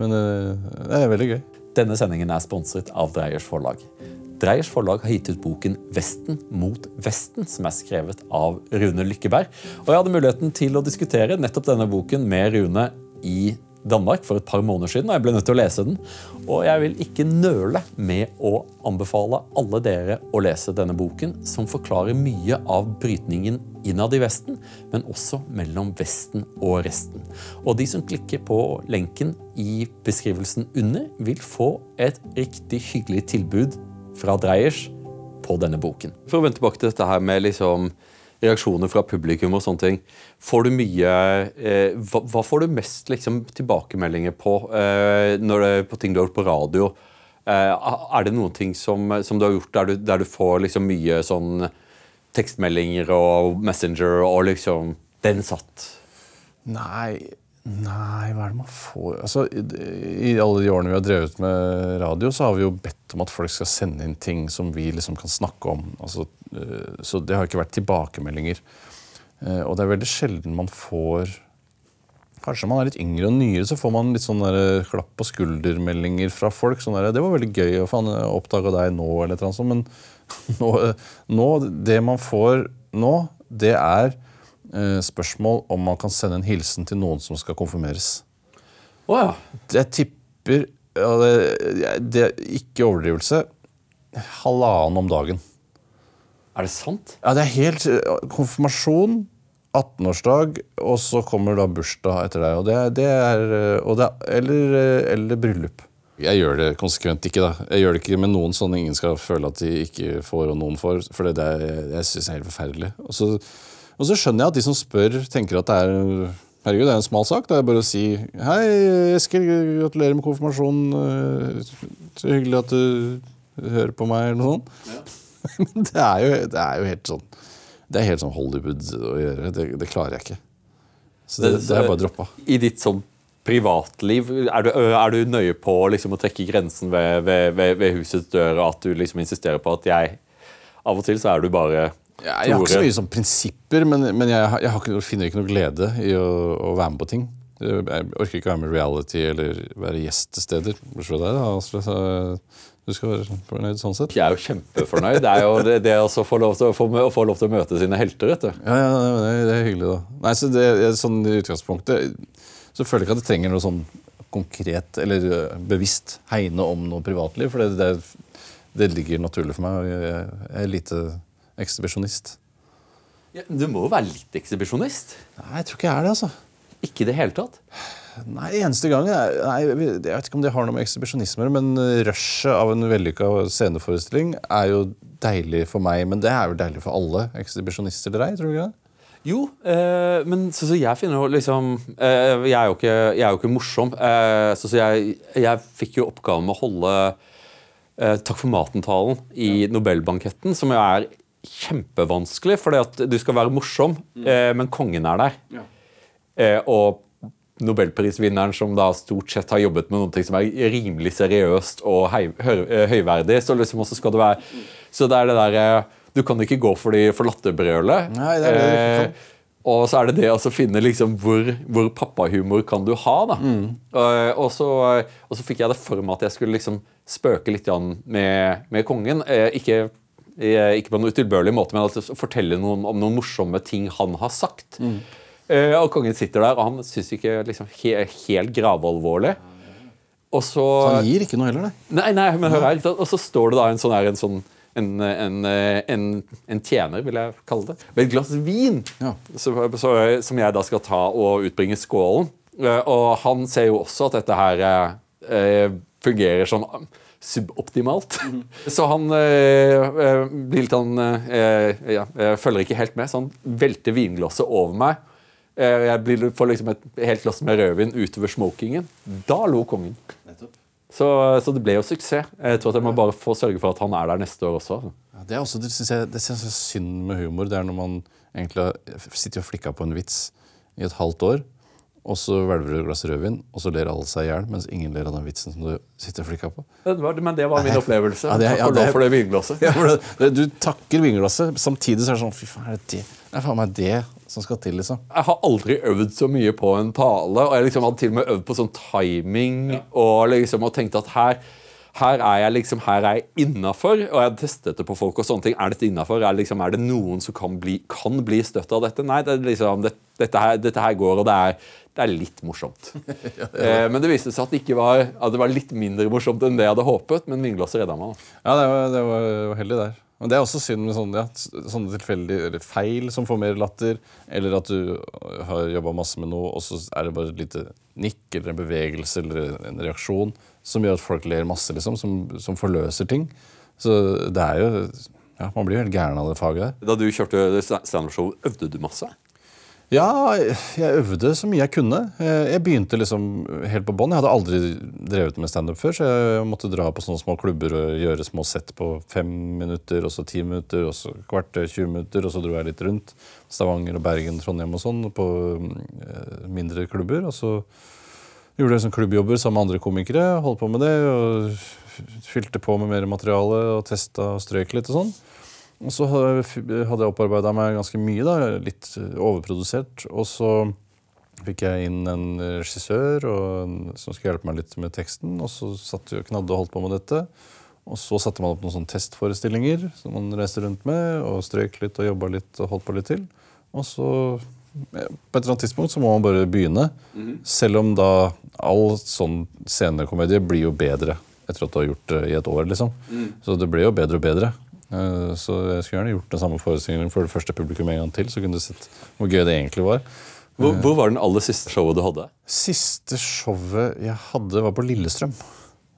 men eh, det er veldig gøy. Denne sendingen er sponset av Dreyers forlag. Dreyers forlag har gitt ut boken 'Vesten mot Vesten', som er skrevet av Rune Lykkeberg. Og jeg hadde muligheten til å diskutere nettopp denne boken med Rune i Danmark for et par måneder siden, og jeg ble nødt til å lese den. Og jeg vil ikke nøle med å anbefale alle dere å lese denne boken, som forklarer mye av brytningen innad i Vesten, men også mellom Vesten og resten. Og de som klikker på lenken i beskrivelsen under, vil få et riktig hyggelig tilbud fra Dreyers på denne boken. For å vende tilbake til dette her med liksom reaksjoner fra publikum og sånne ting. Får du mye eh, hva, hva får du mest liksom, tilbakemeldinger på eh, når det, på ting du har gjort på radio? Eh, er det noen ting som, som du har gjort der du, der du får liksom mye sånn tekstmeldinger og Messenger og liksom Den satt. Nei, nei, hva er det man får Altså, i, alle de årene vi har drevet med radio, så har vi jo bedt om at folk skal sende inn ting som vi liksom kan snakke om. Altså, eh, så det har ikke vært tilbakemeldinger. Eh, Og det er veldig sjelden man får Kanskje man er litt yngre og nyere, så får man litt sånne der klapp på skulder-meldinger fra folk. sånn der, 'Det var veldig gøy å oppdage deg nå', eller annet sånt. Men *laughs* nå, nå, det man får nå, det er eh, spørsmål om man kan sende en hilsen til noen som skal konfirmeres. Oh, ja. Jeg tipper ja, det, det er ikke overdrivelse halvannen om dagen. Er det sant? Ja, det er helt eh, Konfirmasjon, 18-årsdag, og så kommer da bursdag etter deg. Og det, det er, eh, og det, eller, eh, eller bryllup. Jeg gjør det konsekvent ikke. da. Jeg gjør det ikke med noen sånn ingen skal føle at de ikke får, og noen får. For det er, jeg synes det er helt forferdelig. Og så, og så skjønner jeg at de som spør, tenker at det er Herregud, det er en smal sak. Det er bare å si Hei, Eskil, gratulerer med konfirmasjonen. eh, Så hyggelig at du hører på meg, eller noe sånt. *laughs* Men det er, jo, det er jo helt sånn Det er helt sånn Hollywood å gjøre. Det, det klarer jeg ikke. Så det, det er bare droppa. I ditt sånn privatliv, er du, er du nøye på liksom, å trekke grensen ved, ved, ved, ved husets dør, at du liksom insisterer på at jeg Av og til så er du bare Ja, jeg har ikke så mye sånn prinsipper, men, men jeg, jeg har ikke, finner ikke noe glede i å, å være med på ting. Jeg orker ikke være med i reality eller være gjest til steder. Bortsett fra deg, da. Asle, Du skal være fornøyd sånn sett. Jeg er jo kjempefornøyd. Det er jo det, det å få lov, til, å få, å få lov til å møte sine helter. vet du. Ja, ja, det, det er hyggelig, da. Nei, så det, sånn I utgangspunktet så føler jeg ikke at det trenger noe sånn konkret eller bevisst hegne om noe privatliv. For det, det, ligger naturlig for meg. Jeg, jeg er lite ekshibisjonist. Ja, du må jo være litt ekshibisjonist. Nei, jeg tror ikke jeg er det, altså. Ikke i det hele tatt. Nei, eneste gang er, nei, Jeg vet ikke om det har noe med ekshibisjonisme men rushet av en vellykka sceneforestilling er jo deilig for meg. Men det er jo deilig for alle ekshibisjonister eller ei, tror du ikke det? Jo, eh, men så, så jeg finner jo liksom eh, jeg, er jo ikke, jeg er jo ikke morsom. Eh, så, så jeg, jeg fikk jo oppgaven med å holde eh, Takk for maten-talen i Nobelbanketten, som jo er kjempevanskelig, fordi at du skal være morsom, eh, men kongen er der. Eh, og Nobelprisvinneren som da stort sett har jobbet med noe som er rimelig seriøst og høy, eh, høyverdig. Så liksom også skal du være Så det er det derre Du kan ikke gå for de for latterbrølet. Nei, det er det du kan. Eh, og så er det det å så finne liksom hvor, hvor pappahumor kan du ha. da. Eh, og, så, og så fikk jeg det for meg at jeg skulle liksom spøke litt med, med kongen. Uh, ikke, eh, ikke på noen utilbørlig måte, men altså fortelle noen, om noen morsomme ting han har sagt. Eh, og kongen sitter der, og han syns ikke liksom he, helt gravalvorlig. Og så Han gir ikke noe heller, nei. Nei, nei, men hør her. Og så står det da en sånn her, en sånn en, en, en, en tjener, vil jeg kalle det, med et glass vin, Ja. så, så, som jeg da skal ta og utbringe skålen. Uh, Og han ser jo også at dette her uh, fungerer sånn suboptimalt. *laughs* Så han eh, eh, blir litt sånn eh, ja, følger ikke helt med, så han velter vinglasset over meg. Eh, Jeg blir, får liksom et helt glass med rødvin utover smokingen. Da lo kongen. Så, så det ble jo suksess. Jeg tror at jeg må bare få sørge for at han er der neste år også. Ja, det er også, det synes jeg, det synes jeg er synd med humor. Det er når man egentlig sitter og flikker på en vits i et halvt år, og så hvelver du et glass rødvin, og så ler alle seg i hjel, mens ingen ler av den vitsen som du sitter og flikka på. Det var, men det var min opplevelse. Ja, det ja, Takk og lov for det vinglasset. Ja, det, du takker vinglasset, samtidig så er det sånn Fy faen, er det det? Det er faen meg det som skal til, liksom. Jeg har aldri øvd så mye på en tale, og jeg liksom hadde til og med øvd på sånn timing og liksom og tenkt at her her er jeg liksom, her er jeg innafor, og jeg har testet det på folk. og sånne ting. Er dette innafor? Er, liksom, er det noen som kan bli, kan bli støtt av dette? Nei, det liksom, det, dette, her, dette her går, og det er, det er litt morsomt. *laughs* eh, men det viste seg at det, ikke var, at det var litt mindre morsomt enn det jeg hadde håpet, men vinglasset redda meg. Ja, det var, det var, heldig der. Men det er også synd med sånne, ja, sånne tilfeldige eller feil som får mer latter, eller at du har jobba masse med noe, og så er det bare et lite nikk eller en bevegelse eller en reaksjon som gjør at folk ler masse, liksom, som, som forløser ting. Så det er jo ja, Man blir jo helt gæren av det faget der. Da du kjørte standup-show, øvde du masse? Ja, jeg øvde så mye jeg kunne. Eh, Jeg begynte liksom helt på bånn. Jeg hadde aldri drevet med standup før, så jeg måtte dra på sånne små klubber og gjøre små sett på fem minutter, og så ti minutter, og så kvarter, 20 minutter, og så dro jeg litt rundt. Stavanger og Bergen, Trondheim og sånn, på eh, mindre klubber. Og så gjorde sånn klubbjobber sammen med andre komikere, holdt på med det, og fylte på med mer materiale og testa og strøk litt og sånn. Og så hadde jeg- opparbeida meg ganske mye, da, litt overprodusert. Og så fikk jeg inn en regissør en, som skulle hjelpe meg litt med teksten. Og så satt vi og knadde og holdt på med dette. Og så satte man opp noen sånne testforestillinger som man reiste rundt med. Og strøk litt og jobba litt og holdt på litt til. Og så på et eller annet tidspunkt så må man bare begynne. Selv om da all sånn scenekomedie blir jo bedre etter at du har gjort det i et år. liksom. Så det blir jo bedre og bedre. Eh, Så jeg skulle gjerne gjort den samme forestillingen for det første publikum en gang til. Så kunne du sett hvor gøy det egentlig var. Hvor, hvor var den aller siste showet du hadde? Siste showet jeg hadde, var på Lillestrøm.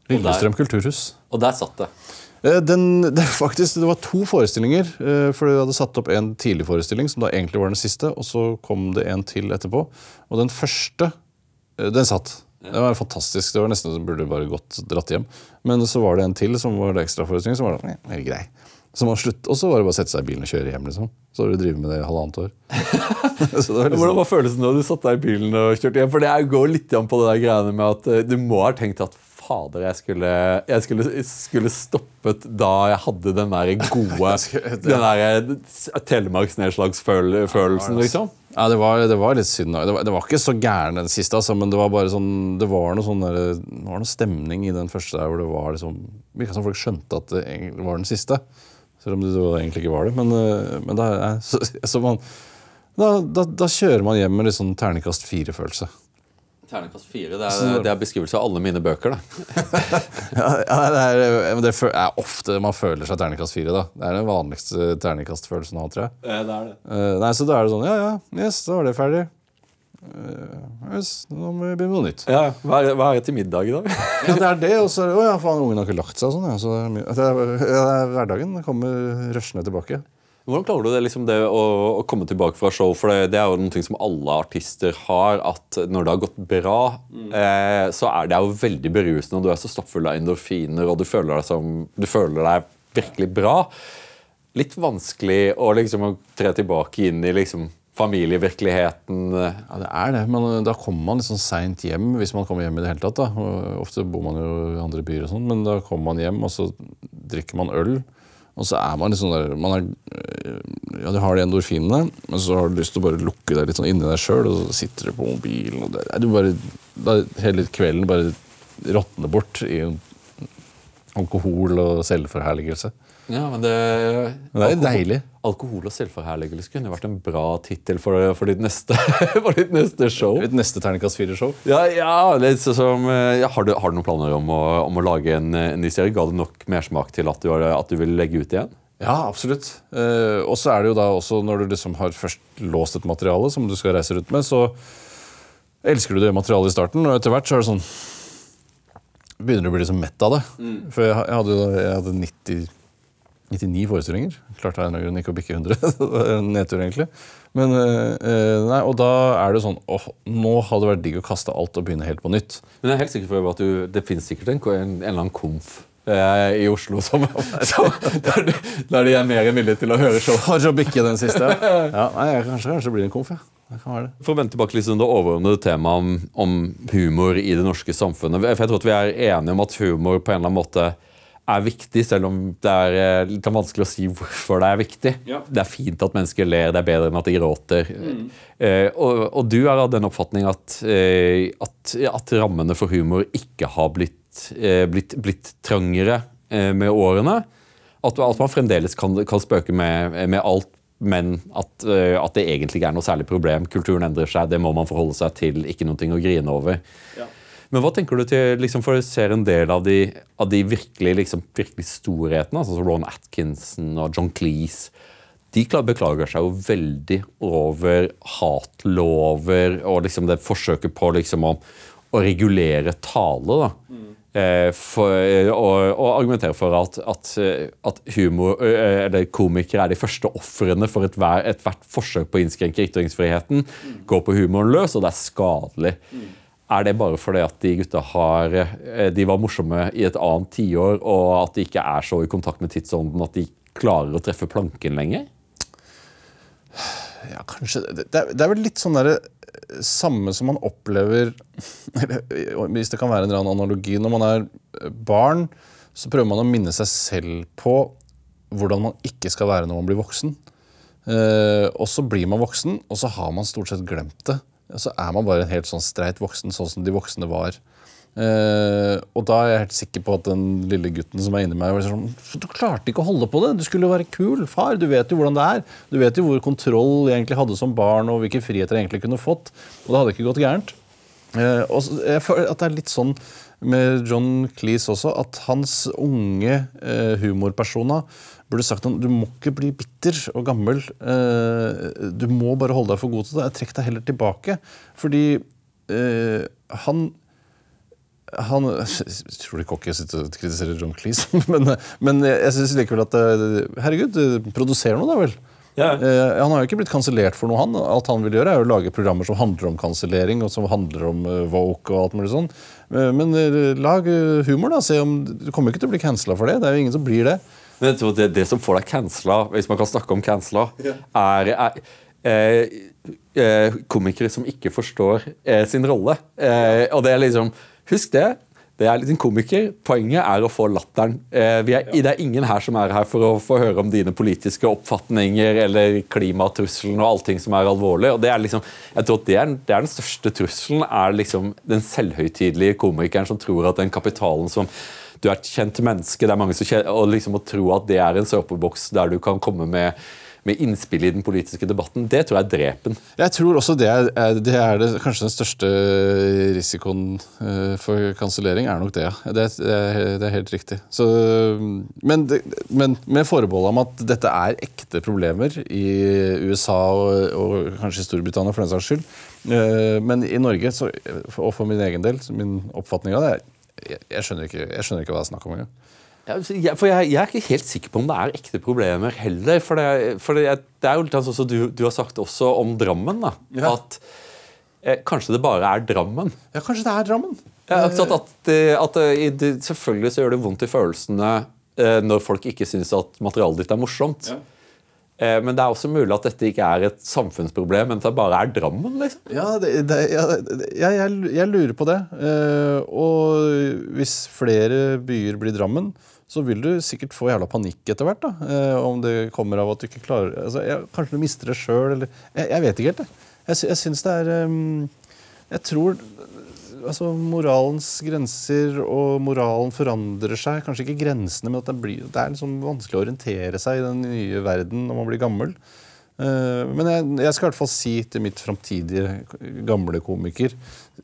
Lillestrøm kulturhus. Og der satt det. Eh, Den, det, faktisk, det var to forestillinger. eh, For du hadde satt opp en tidlig forestilling, som da egentlig var den siste. Og så kom det en til etterpå. Og den første, eh, den satt. Det var fantastisk. Det var nesten som burde bare gått dratt hjem. Men så var det en til som var det ekstraforestilling, som var helt grei. Så var slutt, og så var det bare å sette seg i bilen og kjøre hjem. liksom. Så har du drevet med det i halvannet år. *laughs* så det var liksom, Hvordan var følelsen da du satt deg i bilen og kjørte hjem? For det går litt igjen på det der greiene med at du må ha tenkt at fader, jeg skulle, jeg skulle, skulle stoppet da jeg hadde den der gode *laughs* Den der telemarksnedslagsfølelsen, liksom. Ja, det var, det var litt synd. Det var, det var ikke så gæren den siste, altså, men det var bare sånn Det var noe sånn der, det var noe stemning i den første der hvor det var liksom Virka som folk skjønte at det egentlig var den siste. Selv om det egentlig ikke var det. Men, øh, men da, så, så man, da, da, da kjører man hjem med litt sånn terningkast fire-følelse. Terningkast fire. Det er, det er beskrivelse av alle mine bøker. da. *laughs* Ja, ja, det, er, det er ofte man føler seg terningkast fire. da. Det er den vanligste terningkastfølelsen å ha, tror jeg. det er det. Eh, nei, Så da er det sånn Ja, ja, yes, da var det ferdig. Eh, yes, nå må vi begynne med noe nytt. Ja, hva er, hva er det til middag i dag? Ja, det er det. Og så er det, å ja, faen, ungen har ikke lagt seg. og Sånn, ja. så er, det er, ja, det er hverdagen. Kommer rushende tilbake. Hvordan klarer du det, liksom det å, å komme tilbake fra show? For det, det er jo noe som alle artister har. At når det har gått bra, eh, så er det jo veldig berusende. Og du er så stappfull av endorfiner, og du føler deg, som, du føler deg virkelig bra. Litt vanskelig å liksom tre tilbake inn i liksom familievirkeligheten. Ja, det er det, men eh, da kommer man litt sånn seint hjem hvis man kommer hjem i det hele tatt. da. Ofte bor man jo i andre byer, og sånn, men da kommer man hjem, og så drikker man øl. Og så er man litt sånn der man er, øh, Ja, du har de endorfinene, men så har du lyst til å bare lukke deg litt sånn inni deg sjøl, og så sitter du på mobilen, og det, er du bare, da, hele kvelden bare råtner bort i alkohol og selvforherligelse. Ja, men det, Men det er deilig. Alkohol og selvforherligelse kunne vært en bra tittel for, for, ditt neste, *laughs* for ditt neste show. Ditt neste terningkast 4-show? Ja, ja som eh, ja, har, du, har du noen planer om å, om å lage en, en ny serie? Ga det nok mersmak til at du, at du vil legge ut igjen? Ja, absolutt. Eh, og så er det jo da også når du liksom har først låst et materiale som du skal reise rundt med, så elsker du det materialet i starten, og etter hvert så er det sånn Begynner du å bli liksom mett av det. For jeg, jeg hadde, jo- jeg hadde 90, 99 forestillinger. Klarte av en grunn ikke å bikke 100. *laughs* det var en nedtur, egentlig. Men, eh, nei, og da er det sånn åh, Nå hadde det vært digg å kaste alt og begynne helt på nytt. Men jeg er helt sikker på at du, det finnes sikkert en, en, en eller annen komf eh, i Oslo som, *laughs* som, der, der de er mer villige til å høre show. For å bikke den siste. *laughs* Ja, nei, jeg- kanskje, kanskje det blir en komf, ja. Det kan være det. For å vende tilbake til det overordnede temaet om, om humor i det norske samfunnet. For jeg tror at vi er enige om at humor på en eller annen måte er viktig, selv om det er eh, litt vanskelig å si hvorfor det er viktig. Ja. Det er fint at mennesker ler, det er bedre enn at de gråter. Eh, og, og du er av den oppfatning at, eh, at, at rammene for humor ikke har blitt, eh, blitt, blitt trangere eh, med årene. At, at man fremdeles kan, kan spøke med, med alt, men eh, at det egentlig ikke er noe særlig problem. Kulturen endrer seg, det må man forholde seg til. Ikke noe å grine over. Ja. Men hva tenker du til liksom, For du ser en del av de, av de virkelig, liksom, virkelig storhetene, altså Ron Atkinson og John Cleese. De beklager seg jo veldig over hatlover og liksom det forsøket på liksom å, å regulere tale. da. Eh, for, og, og argumentere for at, at, eh, at humor, eh, eller komikere er de første ofrene for ethvert et forsøk på å innskrenke ytringsfriheten. Går på humoren løs, og det er skadelig. Er det bare fordi at de gutta har, eh, de var morsomme i et annet tiår, og at de ikke er så i kontakt med tidsånden at de klarer å treffe planken lenger? Ja, kanskje Det, er, det er vel litt sånn derre samme som man opplever *laughs* Hvis det kan være en eller annen analogi. Når man er barn, så prøver man å minne seg selv på hvordan man ikke skal være når man blir voksen. Eh, og så blir man voksen, og så har man stort sett glemt det. Så er man bare en helt sånn streit voksen, sånn som de voksne var. Uh, og da er jeg helt sikker på at den lille gutten som er inni meg var sånn Du klarte ikke å holde på det! Du skulle jo være kul! Far, du vet jo hvordan det er. Du vet jo hvor kontroll jeg egentlig hadde som barn, og hvilke friheter jeg egentlig kunne fått. Og det hadde ikke gått gærent. Uh, og jeg føler at det er litt sånn med John Cleese også, at hans unge eh, humorpersoner burde sagt at du må ikke bli bitter og gammel. Eh, du må bare holde deg for god til det. Trekk deg heller tilbake. Fordi eh, han han, jeg tror ikke jeg sitter og kritiserer John Cleese, *laughs* men, men jeg syns likevel at Herregud, produser noe, da vel. Ja. Eh, han har jo ikke blitt kansellert for noe, han. Alt han vil gjøre, er å lage programmer som handler om kansellering, og som handler om uh, woke og alt mulig sånn. Eh, men lag humor, da. Se om, du kommer ikke til å bli cancela for det. Det er jo ingen som blir det. Men jeg tror det, det som får deg cancela, hvis man kan snakke om cancela, er, er eh, eh, komikere som ikke forstår eh, sin rolle. Eh, og det er liksom Husk det. Det er litt en komiker. Poenget er å få latteren. Eh, vi er, Det er ingen her som er her for å få høre om dine politiske oppfatninger eller klimatrusselen og allting som er alvorlig. og det er liksom, jeg tror at det er, det er den største trusselen. er liksom Den selvhøytidelige komikeren som tror at den kapitalen som du er et kjent menneske, det er mange som kjenner, og liksom å tro at det er en såpeboks der du kan komme med med innspill i den politiske debatten, det tror jeg er drepen. Jeg tror også det er, det er det, kanskje den største risikoen uh, for kansellering, er nok det. ja. Det, det, er helt riktig. Så, men, men, med forbehold om at dette er ekte problemer i USA og, og kanskje i Storbritannia for den saks skyld. Uh, men i Norge, så, og for min egen del, min oppfatning av det, jeg, jeg, skjønner, ikke, jeg skjønner ikke hva det er snakk om engang. Ja, for jeg, jeg, er ikke helt sikker på om det er ekte problemer heller. For det, for det, det er jo litt sånn som du, du, har sagt også om Drammen. da, ja. At eh, kanskje det bare er Drammen. Ja, kanskje det er Drammen. Ja, at, at, at, Selvfølgelig så gjør det vondt i følelsene eh, når folk ikke syns at materialet ditt er morsomt. Ja. Eh, men det er også mulig at dette ikke er et samfunnsproblem, men at det bare er Drammen? liksom. Ja, det, ja jeg, jeg, lurer på det. Eh, og hvis flere byer blir Drammen, så vil du sikkert få jævla panikk etter hvert. da, eh, Om det kommer av at du ikke klarer altså, jeg, Kanskje du mister det sjøl, eller jeg, jeg, vet ikke helt. Jeg, jeg, jeg syns det er um, Jeg tror altså, moralens grenser og moralen forandrer seg. Kanskje ikke grensene, men at det, blir, det er liksom vanskelig å orientere seg i den nye verden når man blir gammel. Uh, men jeg, jeg, skal i hvert fall si til mitt framtidige gamle komiker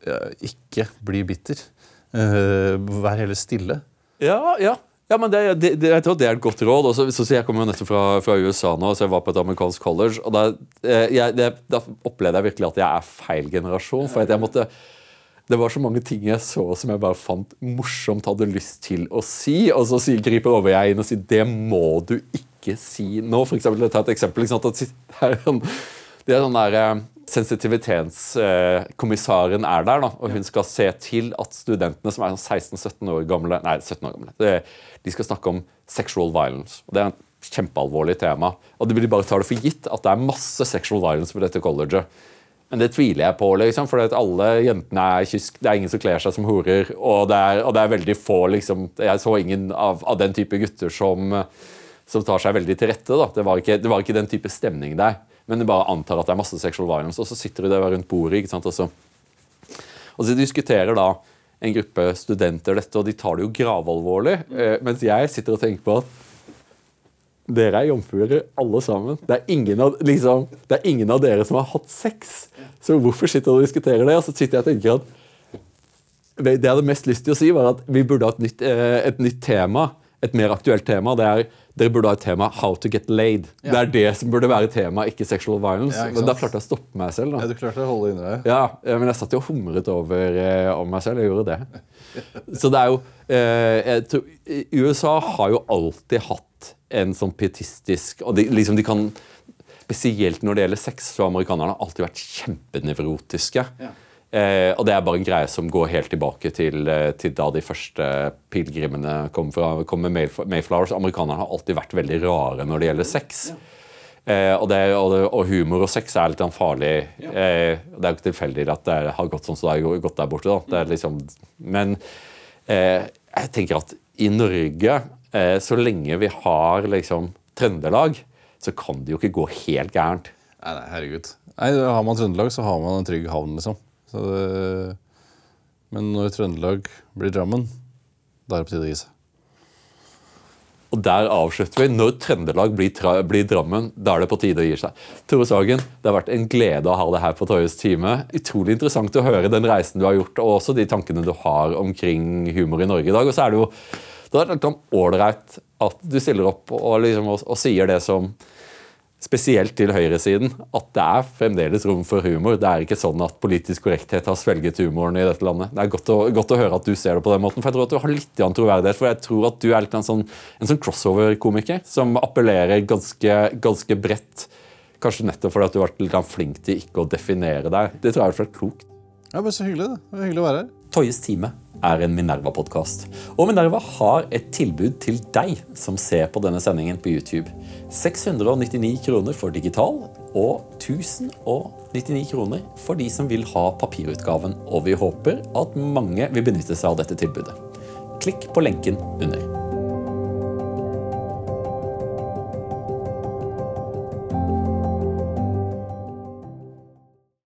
uh, ikke bli bitter. Vær heller stille. Ja, ja. Ja, men det, det, det, Jeg tror det er et godt råd. Også, så, så jeg kommer jo nettopp fra, fra, USA nå, så jeg var på et amerikansk college. og Da, eh, jeg, det, da opplevde jeg virkelig at jeg er feil generasjon. for jeg måtte det var så mange ting jeg så som jeg bare fant morsomt, hadde lyst til å si. Og så griper over jeg inn og sier det må du ikke si nå. For eksempel, ta et eksempel. Liksom, at det er sånn der, eh, Sensitivitetskommissæren er der, da, og hun skal se til at studentene som er 16-17 sånn år gamle Nei, 17 år gamle. De skal snakke om sexual violence. og Det er et kjempealvorlig tema. Og de bare tar det for gitt at det er masse sexual violence på dette colleget. Men det tviler jeg på, liksom, for alle jentene er kysk. Det er ingen som kler seg som horer. Og det er, og det er veldig få liksom, Jeg så ingen av, av den type gutter som, som, tar seg veldig til rette. Det, var ikke, det var ikke den type stemning der men du bare antar at det er masse sexual violence. Og så sitter du der rundt bordet, ikke sant? Og, så, og så diskuterer da en gruppe studenter dette, og de tar det jo gravalvorlig. Eh, mens jeg sitter og tenker på at dere er jomfruer alle sammen. Det er, ingen av, liksom, det er ingen av dere som har hatt sex. Så hvorfor sitter dere og diskuterer det? Og så sitter jeg og tenker at det jeg hadde mest lyst til å si, var at vi burde ha et nytt, eh, et nytt tema. Et mer aktuelt tema. Det er dere burde ha et tema 'How to get laid'. Ja. Det er det som burde være tema, ikke sexual violence. Ja, ikke men da klarte jeg å stoppe meg selv. Da. Ja, du klarte å holde inne deg. Ja, men jeg satt jo og humret over eh, om meg selv. Jeg gjorde det. Så det er jo eh, tror, USA har jo alltid hatt en sånn pietistisk Og de, liksom de kan Spesielt når det gjelder sex, så har amerikanerne alltid vært kjempenevrotiske. Ja. Eh, og det er bare en greie som går helt tilbake til, eh, til da de første pilegrimene kom, fra, kom med Mayflowers. Amerikanerne har alltid vært veldig rare når det gjelder sex. Eh, og, det, og, og, humor og sex er litt sånn farlig. Eh, det er jo ikke tilfeldig at det har gått sånn som det har gått der borte. Da. Liksom, men eh, jeg tenker at i Norge, eh, så lenge vi har liksom Trøndelag, så kan det jo ikke gå helt gærent. Nei, nei herregud. Nei, Har man Trøndelag, så har man en trygg havn, liksom. Det, men når Trøndelag blir Drammen, da er det på tide å gi seg. Og der avslutter vi. Når Trøndelag blir, blir, Drammen, da er det på tide å gi seg. Tore Sagen, det har vært en glede å ha deg her på Torjes time. Utrolig interessant å høre den reisen du har gjort, og også de tankene du har omkring humor i Norge i dag. Og så er det jo det er litt ålreit at du stiller opp og, liksom, og, og sier det som spesielt til høyresiden, at det er fremdeles rom for humor. Det er ikke sånn at politisk korrekthet har svelget humoren i dette landet. Det er godt å, godt å høre at du ser det på den måten, for jeg tror at du har litt troverdighet. For jeg tror at du er litt en sånn, sånn crossover-komiker som appellerer ganske, ganske bredt. Kanskje nettopp fordi at du har vært litt flink til ikke å definere deg. Det tror jeg er klokt. Ja, men Så hyggelig. det. Det hyggelig å være her. Toyes time er en Minerva-podkast. Og Minerva har et tilbud til deg som ser på denne sendingen på YouTube. 699 kroner for digital og 1099 kroner for de som vil ha papirutgaven. Og vi håper at mange vil benytte seg av dette tilbudet. Klikk på lenken under.